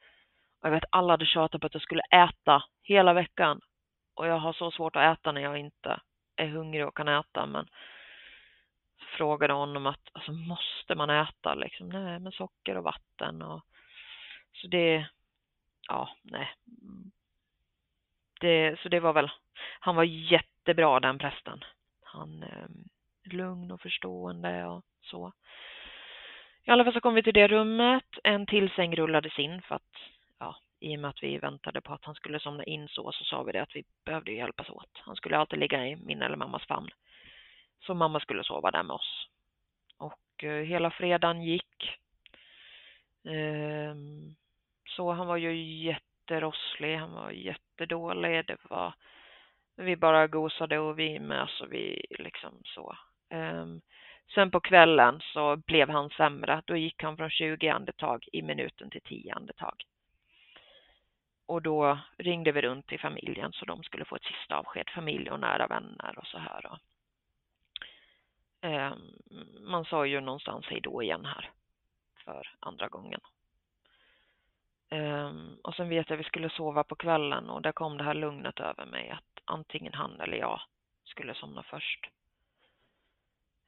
S2: Och jag vet alla hade tjatat på att jag skulle äta hela veckan. Och jag har så svårt att äta när jag inte är hungrig och kan äta. Men så frågade honom att alltså, måste man äta liksom? Nej, men socker och vatten och så det, ja, nej. Det, så det var väl han var jättebra den prästen. Han eh, lugn och förstående och så. I alla fall så kom vi till det rummet. En till säng rullades in för att ja, i och med att vi väntade på att han skulle somna in så så sa vi det att vi behövde hjälpas åt. Han skulle alltid ligga i min eller mammas famn. Så mamma skulle sova där med oss. Och eh, hela fredagen gick. Eh, så han var ju jätterosslig, han var jättedålig. Det var vi bara gosade och vi med så vi liksom så. Ehm, sen på kvällen så blev han sämre. Då gick han från 20 andetag i minuten till 10 andetag. Och då ringde vi runt till familjen så de skulle få ett sista avsked, familj och nära vänner och så här. Ehm, man sa ju någonstans hej då igen här för andra gången. Ehm, och sen vet jag att vi skulle sova på kvällen och där kom det här lugnet över mig att antingen han eller jag skulle somna först.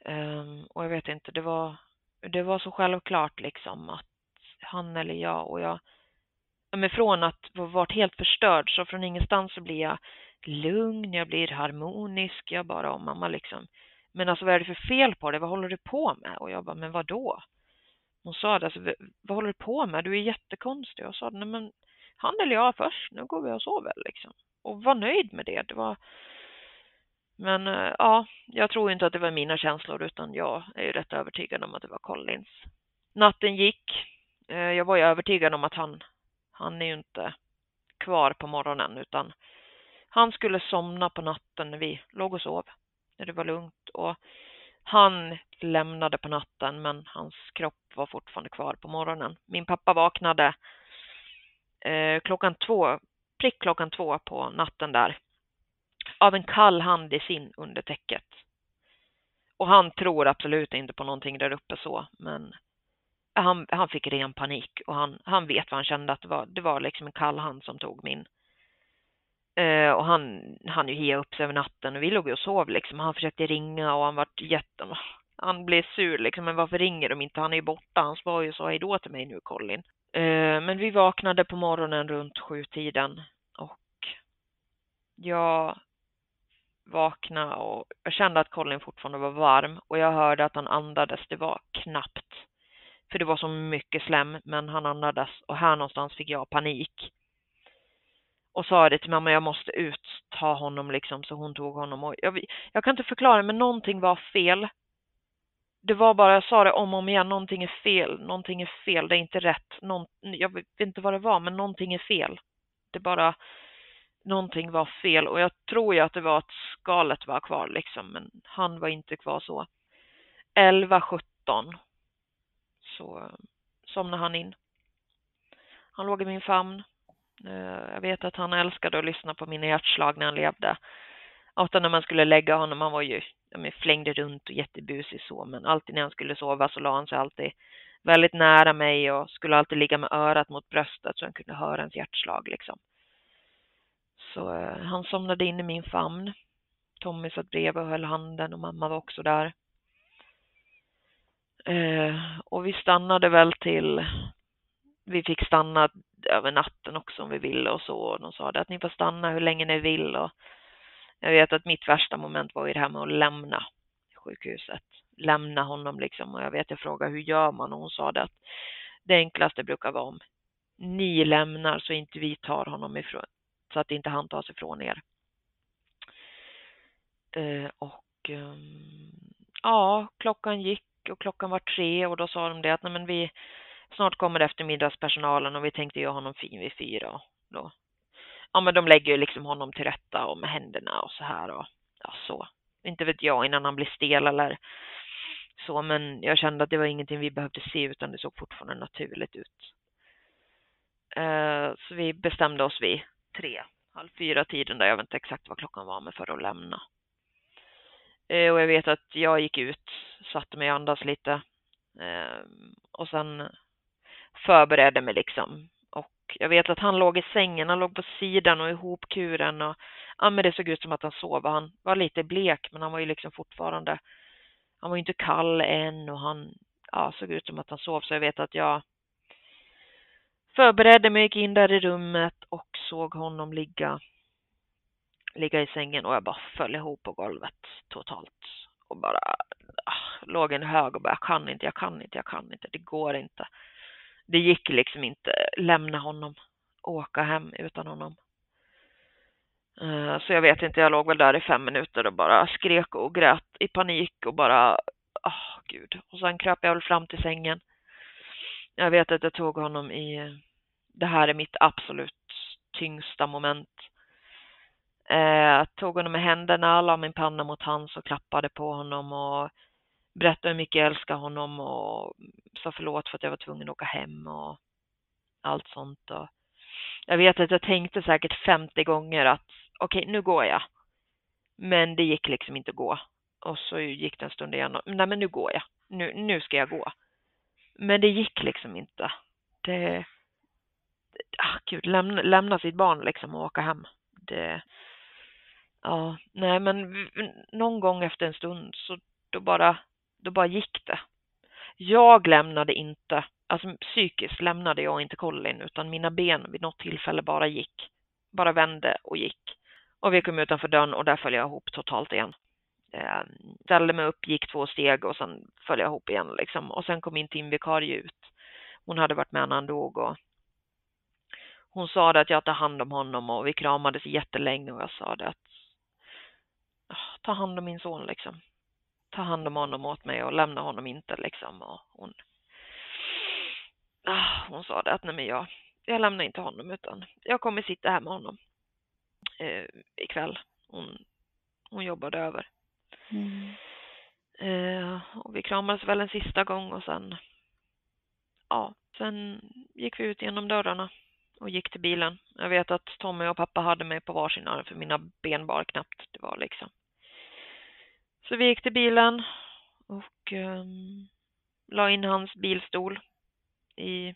S2: Um, och jag vet inte, det var, det var så självklart liksom att han eller jag och jag, men från att varit helt förstörd så från ingenstans så blir jag lugn, jag blir harmonisk, jag bara, och mamma liksom, men alltså vad är det för fel på det, vad håller du på med? Och jag bara, men vad då? Hon sa det, alltså, vad håller du på med? Du är jättekonstig. Jag sa, nej men han eller jag först, nu går vi och sover liksom och var nöjd med det. det var... Men eh, ja, jag tror inte att det var mina känslor utan jag är ju rätt övertygad om att det var Collins. Natten gick. Eh, jag var ju övertygad om att han, han är ju inte kvar på morgonen utan han skulle somna på natten när vi låg och sov. När det var lugnt och han lämnade på natten men hans kropp var fortfarande kvar på morgonen. Min pappa vaknade eh, klockan två prick klockan två på natten där av en kall hand i sin under täcket. Och han tror absolut inte på någonting där uppe så, men han, han fick ren panik och han, han vet vad han kände att det var. Det var liksom en kall hand som tog min. Eh, och han han ju hia upp sig över natten och vi låg och sov liksom. Han försökte ringa och han vart jätte... Han blev sur liksom, men varför ringer de inte? Han är ju borta. Han var ju så hej då till mig nu, Colin. Eh, men vi vaknade på morgonen runt sjutiden och jag vakna och jag kände att Colin fortfarande var varm och jag hörde att han andades. Det var knappt. För det var så mycket slem, men han andades och här någonstans fick jag panik. Och sa det till mamma, jag måste ut, ta honom liksom, så hon tog honom. Och jag, jag kan inte förklara, men någonting var fel. det var bara, jag sa det om och om igen, någonting är fel, någonting är fel, det är inte rätt. Någon, jag vet inte vad det var, men någonting är fel. Det bara, någonting var fel och jag tror ju att det var att skalet var kvar liksom, men han var inte kvar så. 11.17 så eh, somnade han in. Han låg i min famn. Eh, jag vet att han älskade att lyssna på mina hjärtslag när han levde. Ofta när man skulle lägga honom, han var ju, flängde runt och jättebusig så, men alltid när han skulle sova så la han sig alltid väldigt nära mig och skulle alltid ligga med örat mot bröstet så han kunde höra ens hjärtslag liksom. Så eh, han somnade in i min famn. Tommy satt bredvid och höll handen och mamma var också där. Eh, och vi stannade väl till, vi fick stanna över natten också om vi ville och så. Och de sa det att ni får stanna hur länge ni vill. Och jag vet att mitt värsta moment var ju det här med att lämna sjukhuset. Lämna honom liksom. Och jag vet, jag frågade hur gör man? Och hon sa det att det enklaste brukar vara om ni lämnar så inte vi tar honom ifrån, så att inte han tas ifrån er. Eh, och ehm, ja, klockan gick och klockan var tre och då sa de det att nej, men vi snart kommer eftermiddagspersonalen och vi tänkte göra honom fin vid fyra. Då, ja, men de lägger ju liksom honom till rätta och med händerna och så här och ja, så. Inte vet jag innan han blir stel eller så, men jag kände att det var ingenting vi behövde se utan det såg fortfarande naturligt ut. Eh, så vi bestämde oss vid tre, halv fyra tiden där, jag vet inte exakt vad klockan var, men för att lämna. Eh, och jag vet att jag gick ut, satte mig och andas lite eh, och sen förberedde mig liksom. Och jag vet att han låg i sängen, han låg på sidan och ihopkuren och ja, men det såg ut som att han sov. Han var lite blek, men han var ju liksom fortfarande, han var ju inte kall än och han ja, såg ut som att han sov. Så jag vet att jag förberedde mig, gick in där i rummet och såg honom ligga, ligga i sängen och jag bara föll ihop på golvet totalt och bara ah, låg en hög och bara jag kan inte, jag kan inte, jag kan inte, det går inte det gick liksom inte lämna honom, åka hem utan honom. Eh, så jag vet inte, jag låg väl där i fem minuter och bara skrek och grät i panik och bara, åh oh, gud. Och sen kröp jag väl fram till sängen. Jag vet att jag tog honom i, det här är mitt absolut tyngsta moment. Eh, jag tog honom med händerna, la min panna mot hans och klappade på honom och berättade hur mycket jag älskar honom och sa förlåt för att jag var tvungen att åka hem och allt sånt. Och jag vet att jag tänkte säkert 50 gånger att okej, okay, nu går jag. Men det gick liksom inte att gå. Och så gick det en stund igen och nej men nu går jag. Nu, nu ska jag gå. Men det gick liksom inte. Det, ah, gud, lämna, lämna sitt barn liksom och åka hem. Det, ja, nej men någon gång efter en stund så då bara då bara gick det. Jag lämnade inte, alltså psykiskt lämnade jag inte Colin utan mina ben vid något tillfälle bara gick. Bara vände och gick. Och vi kom utanför dörren och där föll jag ihop totalt igen. Eh, ställde mig upp, gick två steg och sen föll jag ihop igen liksom. Och sen kom min timvikarie ut. Hon hade varit med när han dog och hon sa det att jag tar hand om honom och vi kramades jättelänge och jag sa det att ah, ta hand om min son liksom ta hand om honom åt mig och lämna honom inte liksom. Och hon, ah, hon sa det att nej men jag, jag lämnar inte honom utan jag kommer sitta här med honom eh, ikväll. Hon, hon jobbade över. Mm. Eh, och vi kramades väl en sista gång och sen, ja, sen gick vi ut genom dörrarna och gick till bilen. Jag vet att Tommy och pappa hade mig på varsin arm för mina ben bar knappt. Det var liksom så vi gick till bilen och eh, la in hans bilstol i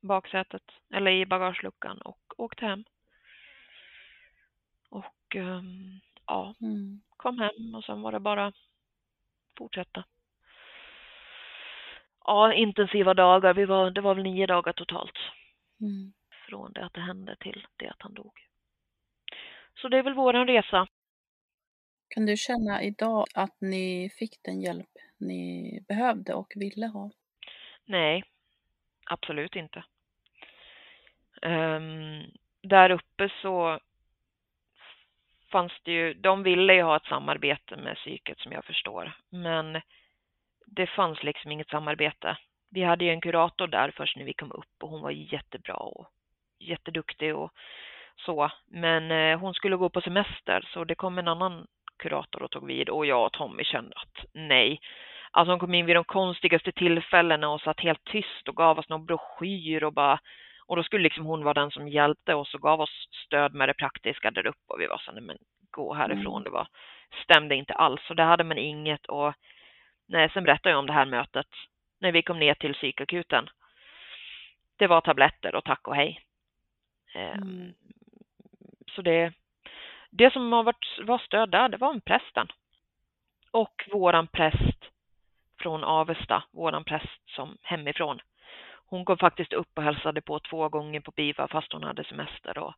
S2: baksätet eller i bagageluckan och åkte hem. Och um, ja, mm. kom hem och sen var det bara fortsätta. Ja, intensiva dagar. Vi var, det var väl nio dagar totalt. Mm. Från det att det hände till det att han dog. Så det är väl våran resa.
S1: Kan du känna idag att ni fick den hjälp ni behövde och ville ha?
S2: Nej, absolut inte. Um, där uppe så fanns det ju, de ville ju ha ett samarbete med psyket som jag förstår, men det fanns liksom inget samarbete. Vi hade ju en kurator där först när vi kom upp och hon var jättebra och jätteduktig och så. Men eh, hon skulle gå på semester så det kom en annan kurator och tog vid och jag och Tommy kände att nej. Alltså hon kom in vid de konstigaste tillfällena och satt helt tyst och gav oss någon broschyr och bara och då skulle liksom hon vara den som hjälpte oss och gav oss stöd med det praktiska där uppe och vi var så nej men gå härifrån. Mm. Det var, stämde inte alls och det hade man inget och nej, sen berättade jag om det här mötet när vi kom ner till psykakuten. Det var tabletter och tack och hej. Ehm, mm. Så det, det som har varit, var stöd där, det var en prästen. Och våran präst från Avesta, våran präst som hemifrån. Hon kom faktiskt upp och hälsade på två gånger på BIVA fast hon hade semester och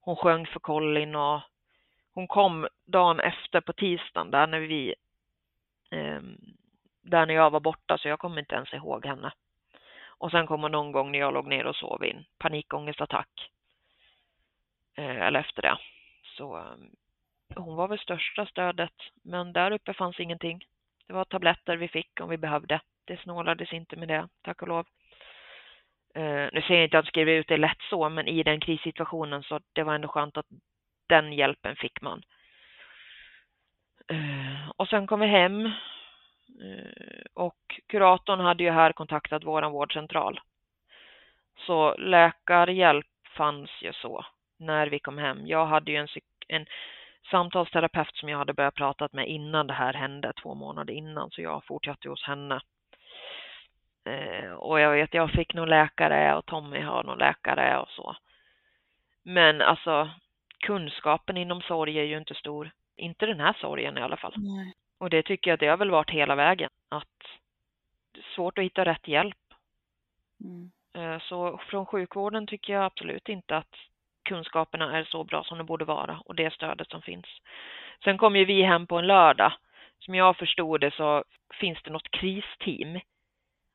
S2: hon sjöng för Colin och hon kom dagen efter på tisdagen där när vi eh, där när jag var borta så jag kommer inte ens ihåg henne. Och sen kom hon någon gång när jag låg ner och sov i en panikångestattack. Eh, eller efter det. Så eh, hon var väl största stödet, men där uppe fanns ingenting. Det var tabletter vi fick om vi behövde. Det snålades inte med det, tack och lov. Eh, nu säger jag inte att skriva ut det lätt så, men i den krissituationen så det var ändå skönt att den hjälpen fick man. Eh, och sen kom vi hem eh, och kuratorn hade ju här kontaktat våran vårdcentral. Så läkarhjälp fanns ju så när vi kom hem. Jag hade ju en, en samtalsterapeut som jag hade börjat prata med innan det här hände, två månader innan, så jag fortsatte hos henne. Eh, och jag vet, jag fick någon läkare och Tommy har någon läkare och så. Men alltså, kunskapen inom sorg är ju inte stor. Inte den här sorgen i alla fall. Nej. Och det tycker jag det har väl varit hela vägen. Att det är svårt att hitta rätt hjälp. Mm. Eh, så från sjukvården tycker jag absolut inte att kunskaperna är så bra som de borde vara och det stödet som finns. Sen kom ju vi hem på en lördag. Som jag förstod det så finns det något kristeam.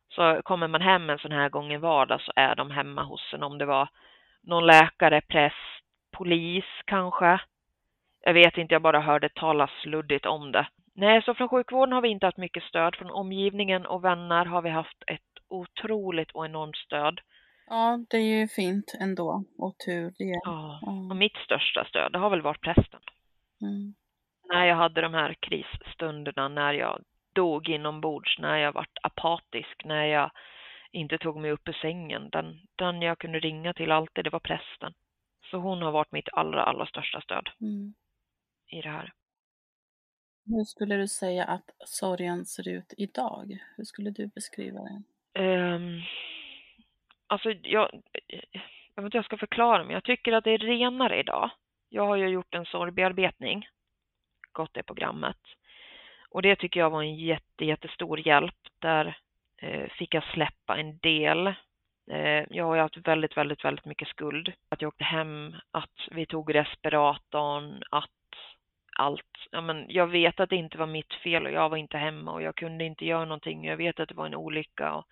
S2: Så kommer man hem en sån här gång i vardag så är de hemma hos en om det var någon läkare, präst, polis kanske. Jag vet inte, jag bara hörde talas luddigt om det. Nej, så från sjukvården har vi inte haft mycket stöd. Från omgivningen och vänner har vi haft ett otroligt och enormt stöd.
S1: Ja, det är ju fint ändå och tur det.
S2: Ja, och mitt största stöd det har väl varit prästen. Mm. När jag hade de här krisstunderna, när jag dog inombords, när jag vart apatisk, när jag inte tog mig upp ur sängen. Den, den jag kunde ringa till alltid, det var prästen. Så hon har varit mitt allra, allra största stöd mm. i det här.
S1: Hur skulle du säga att sorgen ser ut idag? Hur skulle du beskriva den? Um,
S2: alltså jag, jag vet inte jag ska förklara, men jag tycker att det är renare idag. Jag har ju gjort en sorgbearbetning, gått det programmet. Och det tycker jag var en jätte, jättestor hjälp. Där eh, fick jag släppa en del. Eh, jag har ju haft väldigt, väldigt, väldigt mycket skuld. Att jag åkte hem, att vi tog respiratorn, att allt. Ja, men jag vet att det inte var mitt fel och jag var inte hemma och jag kunde inte göra någonting. Jag vet att det var en olycka och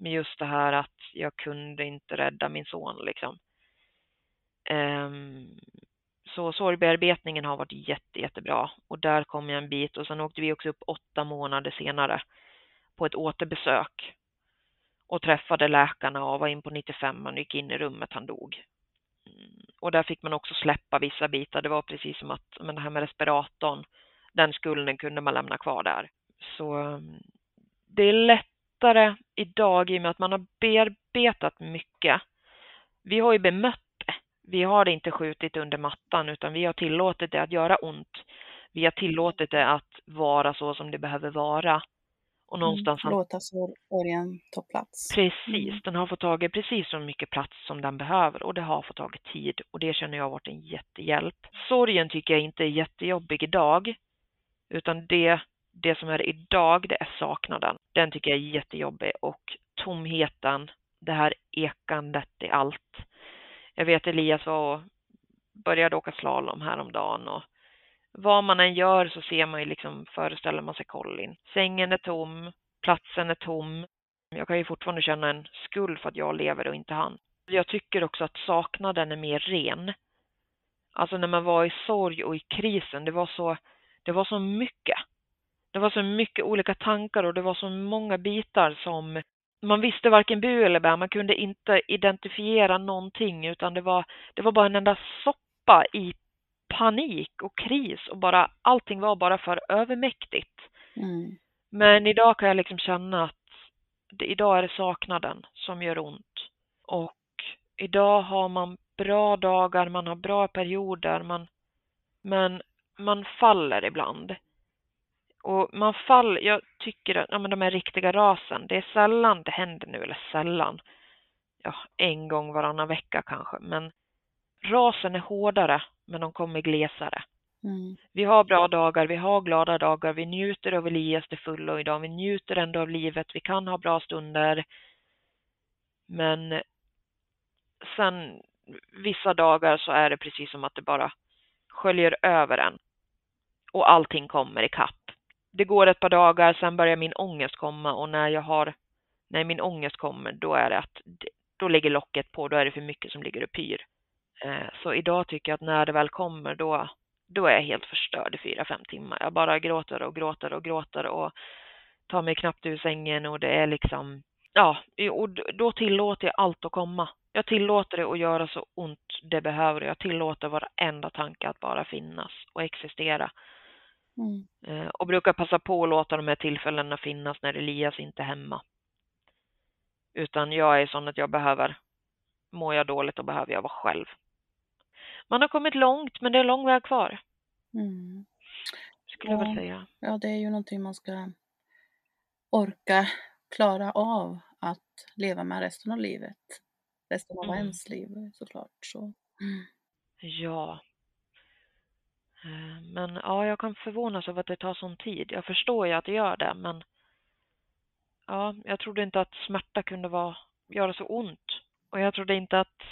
S2: men just det här att jag kunde inte rädda min son liksom. Um, så sorgbearbetningen har varit jätte, jättebra och där kom jag en bit och sen åkte vi också upp åtta månader senare på ett återbesök och träffade läkarna och var in på 95 och gick in i rummet han dog. Mm. Och där fick man också släppa vissa bitar. Det var precis som att men det här med respiratorn, den skulden kunde man lämna kvar där. Så mm, det är lättare idag i och med att man har bearbetat mycket. Vi har ju bemött. Vi har inte skjutit under mattan utan vi har tillåtit det att göra ont. Vi har tillåtit det att vara så som det behöver vara.
S1: Och mm, någonstans mm, låta sorgen ta plats.
S2: Precis, mm. den har fått tagit precis så mycket plats som den behöver och det har fått tagit tid och det känner jag har varit en jättehjälp. Sorgen tycker jag inte är jättejobbig idag utan det det som är idag, det är saknaden. Den tycker jag är jättejobbig och tomheten, det här ekandet i allt. Jag vet Elias var och började åka slalom häromdagen och vad man än gör så ser man ju liksom, föreställer man sig Colin. Sängen är tom, platsen är tom. Jag kan ju fortfarande känna en skuld för att jag lever och inte han. Jag tycker också att saknaden är mer ren. Alltså när man var i sorg och i krisen, det var så, det var så mycket det var så mycket olika tankar och det var så många bitar som man visste varken bu eller bä. Man kunde inte identifiera någonting utan det var, det var bara en enda soppa i panik och kris och bara allting var bara för övermäktigt.
S1: Mm.
S2: Men idag kan jag liksom känna att det, idag är det saknaden som gör ont. Och idag har man bra dagar, man har bra perioder, man, men man faller ibland. Och man faller, jag tycker att ja, men de här riktiga rasen, det är sällan det händer nu, eller sällan, ja, en gång varannan vecka kanske, men rasen är hårdare, men de kommer glesare.
S1: Mm.
S2: Vi har bra dagar, vi har glada dagar, vi njuter av Elias till fullo idag, vi njuter ändå av livet, vi kan ha bra stunder. Men sen vissa dagar så är det precis som att det bara sköljer över en och allting kommer ikapp. Det går ett par dagar, sen börjar min ångest komma och när jag har, när min ångest kommer, då är det att då ligger locket på, då är det för mycket som ligger och pyr. Eh, så idag tycker jag att när det väl kommer, då, då är jag helt förstörd i fyra, fem timmar. Jag bara gråter och gråter och gråter och tar mig knappt ur sängen och det är liksom, ja, och då tillåter jag allt att komma. Jag tillåter det att göra så ont det behöver. Jag tillåter varenda tanke att bara finnas och existera.
S1: Mm.
S2: Eh, och brukar passa på att låta de här tillfällena finnas när Elias inte är hemma. Utan jag är sån att jag behöver, mår jag dåligt då behöver jag vara själv. Man har kommit långt men det är lång väg kvar.
S1: Mm.
S2: Skulle jag
S1: Ja.
S2: väl säga.
S1: Ja, det är ju någonting man ska orka klara av att leva med resten av livet. Resten av
S2: Mm.
S1: ens liv såklart. Så. Mm.
S2: Ja. Eh, Men ja, jag kan förvånas över att det tar sån tid. Jag förstår ju att det gör det, men ja, jag trodde inte att smärta kunde vara, göra så ont. Och jag trodde inte att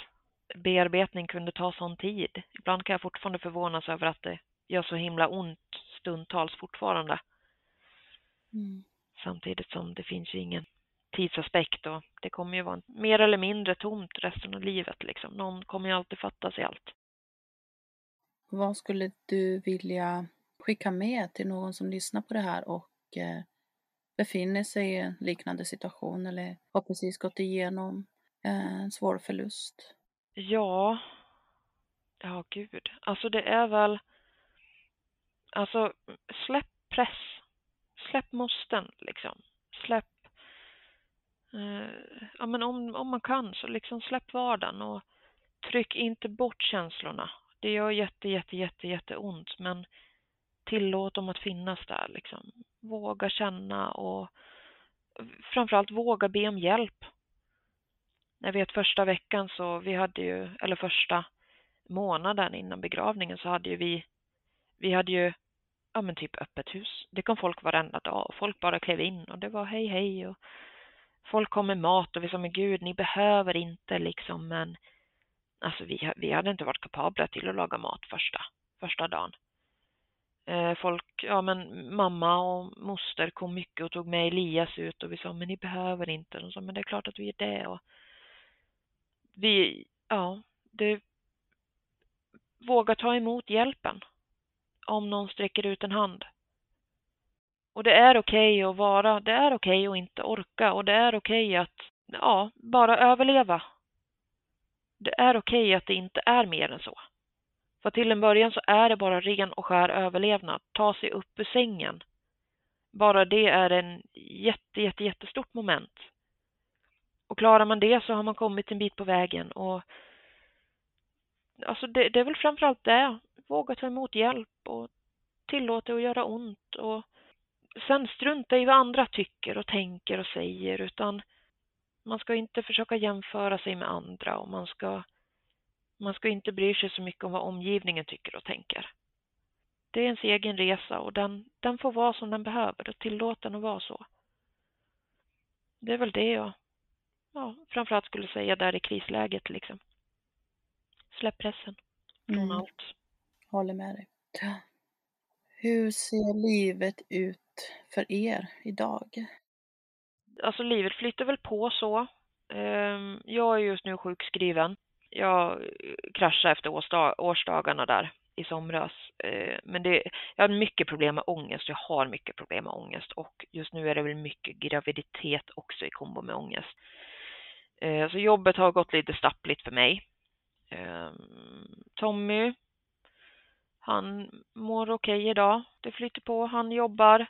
S2: bearbetning kunde ta sån tid. Ibland kan jag fortfarande förvånas över att det gör så himla ont stundtals fortfarande.
S1: Mm.
S2: Samtidigt som det finns ju ingen tidsaspekt och det kommer ju vara mer eller mindre tomt resten av livet liksom. Någon kommer ju alltid fattas i allt.
S1: Vad skulle du vilja skicka med till någon som lyssnar på det här och eh, befinner sig i en liknande situation eller har precis gått igenom eh, en svår förlust?
S2: Ja, ja gud. Alltså det är väl, alltså släpp press. Släpp måsten liksom. Släpp, eh, ja men om, om man kan så liksom släpp vardagen och tryck inte bort känslorna. Det gör jätte, jätte, jätte, jätte ont men tillåt dem att finnas där liksom. Våga känna och framförallt våga be om hjälp. Jag vet första veckan så vi hade ju, eller första månaden innan begravningen så hade ju vi, vi hade ju, ja men typ öppet hus. Det kom folk varenda dag och folk bara klev in och det var hej hej och folk kom med mat och vi sa men gud ni behöver inte liksom men alltså vi, vi hade inte varit kapabla till att laga mat första, första dagen. Eh, folk, ja men mamma och moster kom mycket och tog med Elias ut och vi sa men ni behöver inte. De sa men det är klart att vi är det och vi, ja, det våga ta emot hjälpen om någon sträcker ut en hand. Och det är okej att vara, det är okej att inte orka och det är okej att, ja, bara överleva. Det är okej att det inte är mer än så. För till en början så är det bara ren och skär överlevnad. Ta sig upp ur sängen. Bara det är en jätte, jätte, jättestort moment. Och klarar man det så har man kommit en bit på vägen och alltså det, det är väl framförallt det. Våga ta emot hjälp och tillåta att göra ont och sen strunta i vad andra tycker och tänker och säger utan man ska inte försöka jämföra sig med andra och man ska man ska inte bry sig så mycket om vad omgivningen tycker och tänker. Det är ens egen resa och den, den får vara som den behöver och tillåt den att vara så. Det är väl det jag ja, framförallt skulle säga där i krisläget liksom. Släpp pressen från
S1: Mm.
S2: allt.
S1: Håller med dig. Hur ser livet ut för er idag?
S2: Alltså livet flyter väl på så. Ehm, jag är just nu sjukskriven. Jag eh, kraschade efter årsdagarna där i somras. Eh, men det, jag har mycket problem med ångest. Jag har mycket problem med ångest och just nu är det väl mycket graviditet också i kombo med ångest. Eh, så jobbet har gått lite stappligt för mig. Ehm, Tommy, han mår okej okay idag. Det flyter på. Han jobbar.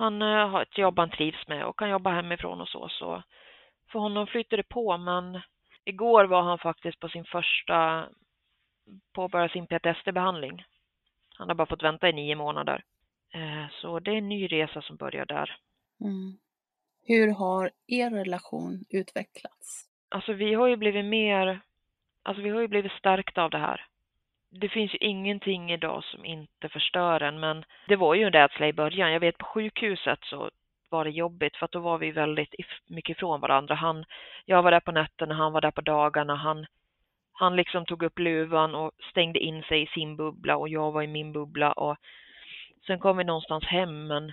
S2: Han har ett jobb han trivs med och kan jobba hemifrån och så. Så för honom flyter det på. Men igår var han faktiskt på sin första påbörja sin PTSD-behandling. Han har bara fått vänta i nio månader. Eh, så det är en ny resa som börjar där.
S1: Mm. Hur har er relation utvecklats?
S2: Alltså vi har ju blivit mer, alltså vi har ju blivit stärkta av det här. Det finns ju ingenting idag som inte förstör en, men det var ju en rädsla i början. Jag vet på sjukhuset så var det jobbigt för att då var vi väldigt mycket ifrån varandra. Han, jag var där på nätterna, han var där på dagarna. Han, han liksom tog upp luvan och stängde in sig i sin bubbla och jag var i min bubbla och sen kom vi någonstans hem men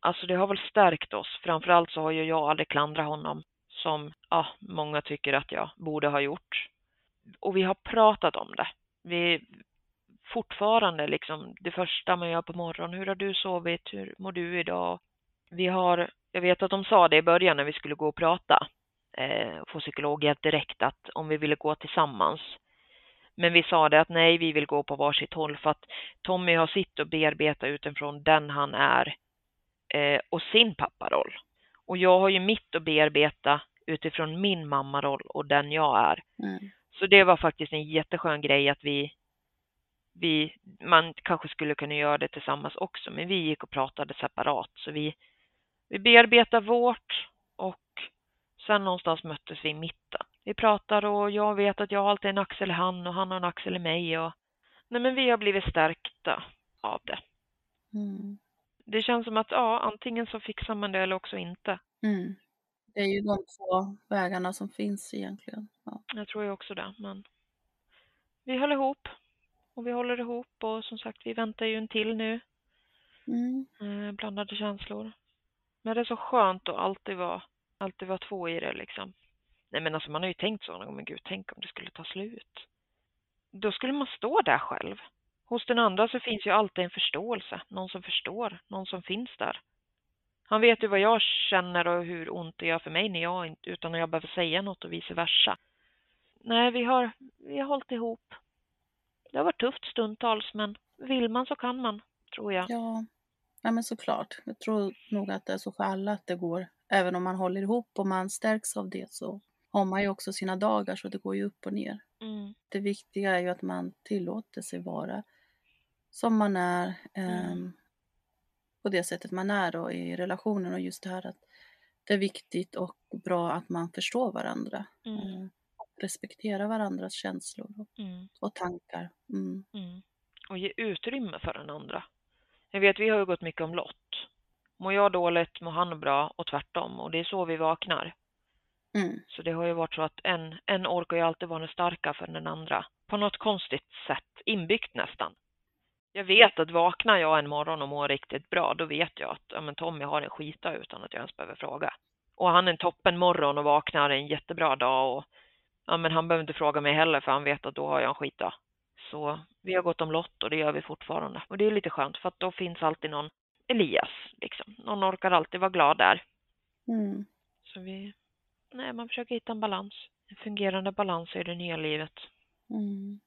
S2: alltså det har väl stärkt oss. Framförallt så har ju jag aldrig klandrat honom som ja, många tycker att jag borde ha gjort. Och vi har pratat om det. Vi fortfarande liksom det första man gör på morgonen. Hur har du sovit? Hur mår du idag? Vi har, jag vet att de sa det i början när vi skulle gå och prata eh, få psykologhjälp direkt att om vi ville gå tillsammans. Men vi sa det att nej, vi vill gå på varsitt håll för att Tommy har sitt och bearbeta utifrån den han är eh, och sin papparoll. Och jag har ju mitt att bearbeta utifrån min mammaroll och den jag är. Mm. Så det var faktiskt en jätteskön grej att vi, vi, man kanske skulle kunna göra det tillsammans också, men vi gick och pratade separat. Så vi, vi bearbetar vårt och Sen någonstans möttes vi i mitten. Vi pratar och jag vet att jag alltid har en axel i han och han har en axel i mig. Och... Nej, men vi har blivit stärkta av det. Mm. Det känns som att ja, antingen så fixar man det eller också inte.
S1: Mm. Det är ju de två vägarna som finns egentligen. Ja.
S2: Jag tror ju också det, men vi håller ihop och vi håller ihop och som sagt, vi väntar ju en till nu. Mm. Eh, blandade känslor. Men det är så skönt att alltid vara alltid vara två i det liksom. Nej men alltså man har ju tänkt så, men gud tänk om det skulle ta slut. Då skulle man stå där själv. Hos den andra så finns ju alltid en förståelse, någon som förstår, någon som finns där. Han vet ju vad jag känner och hur ont det gör för mig när jag inte, utan att jag behöver säga något och vice versa. Nej, vi har, vi har hållit ihop. Det har varit tufft stundtals, men vill man så kan man, tror jag.
S1: Ja, ja men såklart. Jag tror nog att det är så för alla att det går även om man håller ihop och man stärks av det så har man ju också sina dagar så det går ju upp och ner. Mm. Det viktiga är ju att man tillåter sig vara som man är mm. På det sättet man är då i relationen och just det här att det är viktigt och bra att man förstår varandra. Mm. Eh, respekterar varandras känslor och, mm. och tankar. Mm.
S2: Mm. Och ge utrymme för den andra. Jag vet, vi har ju gått mycket om lott Mår jag dåligt mår han bra och tvärtom och det är så vi vaknar. Mm. Så det har ju varit så att en, en orkar ju alltid vara den starka för den andra. På något konstigt sätt, inbyggt nästan. Jag vet att vaknar jag en morgon och mår riktigt bra, då vet jag att ja, men Tommy har en skita utan att jag ens behöver fråga. Och han en toppen morgon och vaknar en jättebra dag och ja, men han behöver inte fråga mig heller för han vet att då har jag en skita. Så vi har gått om lott och det gör vi fortfarande. Och det är lite skönt för att då finns alltid någon Elias. Liksom. Någon orkar alltid vara glad där. Mm. Så vi, nej, man försöker hitta en balans. En fungerande balans i det nya livet. Mm.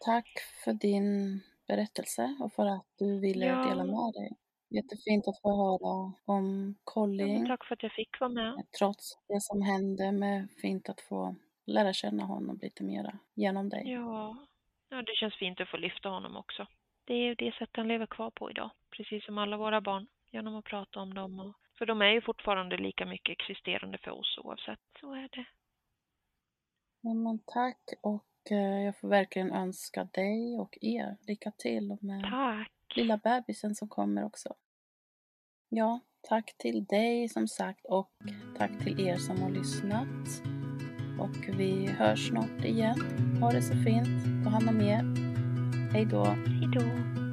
S1: Tack för din berättelse och för att du ville ja. dela med dig. Jättefint att få höra om Colin.
S2: Ja, tack för att jag fick vara med.
S1: Trots det som hände, med fint att få lära känna honom lite mera genom dig.
S2: Ja, ja det känns fint att få lyfta honom också det är det sätt han lever kvar på idag, precis som alla våra barn, genom att prata om dem. Och, för de är ju fortfarande lika mycket existerande för oss oavsett, så är det.
S1: Ja, men tack och jag får verkligen önska dig och er lycka till med
S2: tack.
S1: lilla bebisen som kommer också. Ja, tack till dig som sagt och tack till er som har lyssnat. Och vi hörs snart igen. Ha det så fint. Ta hand om er. Hej då.
S2: Hej då.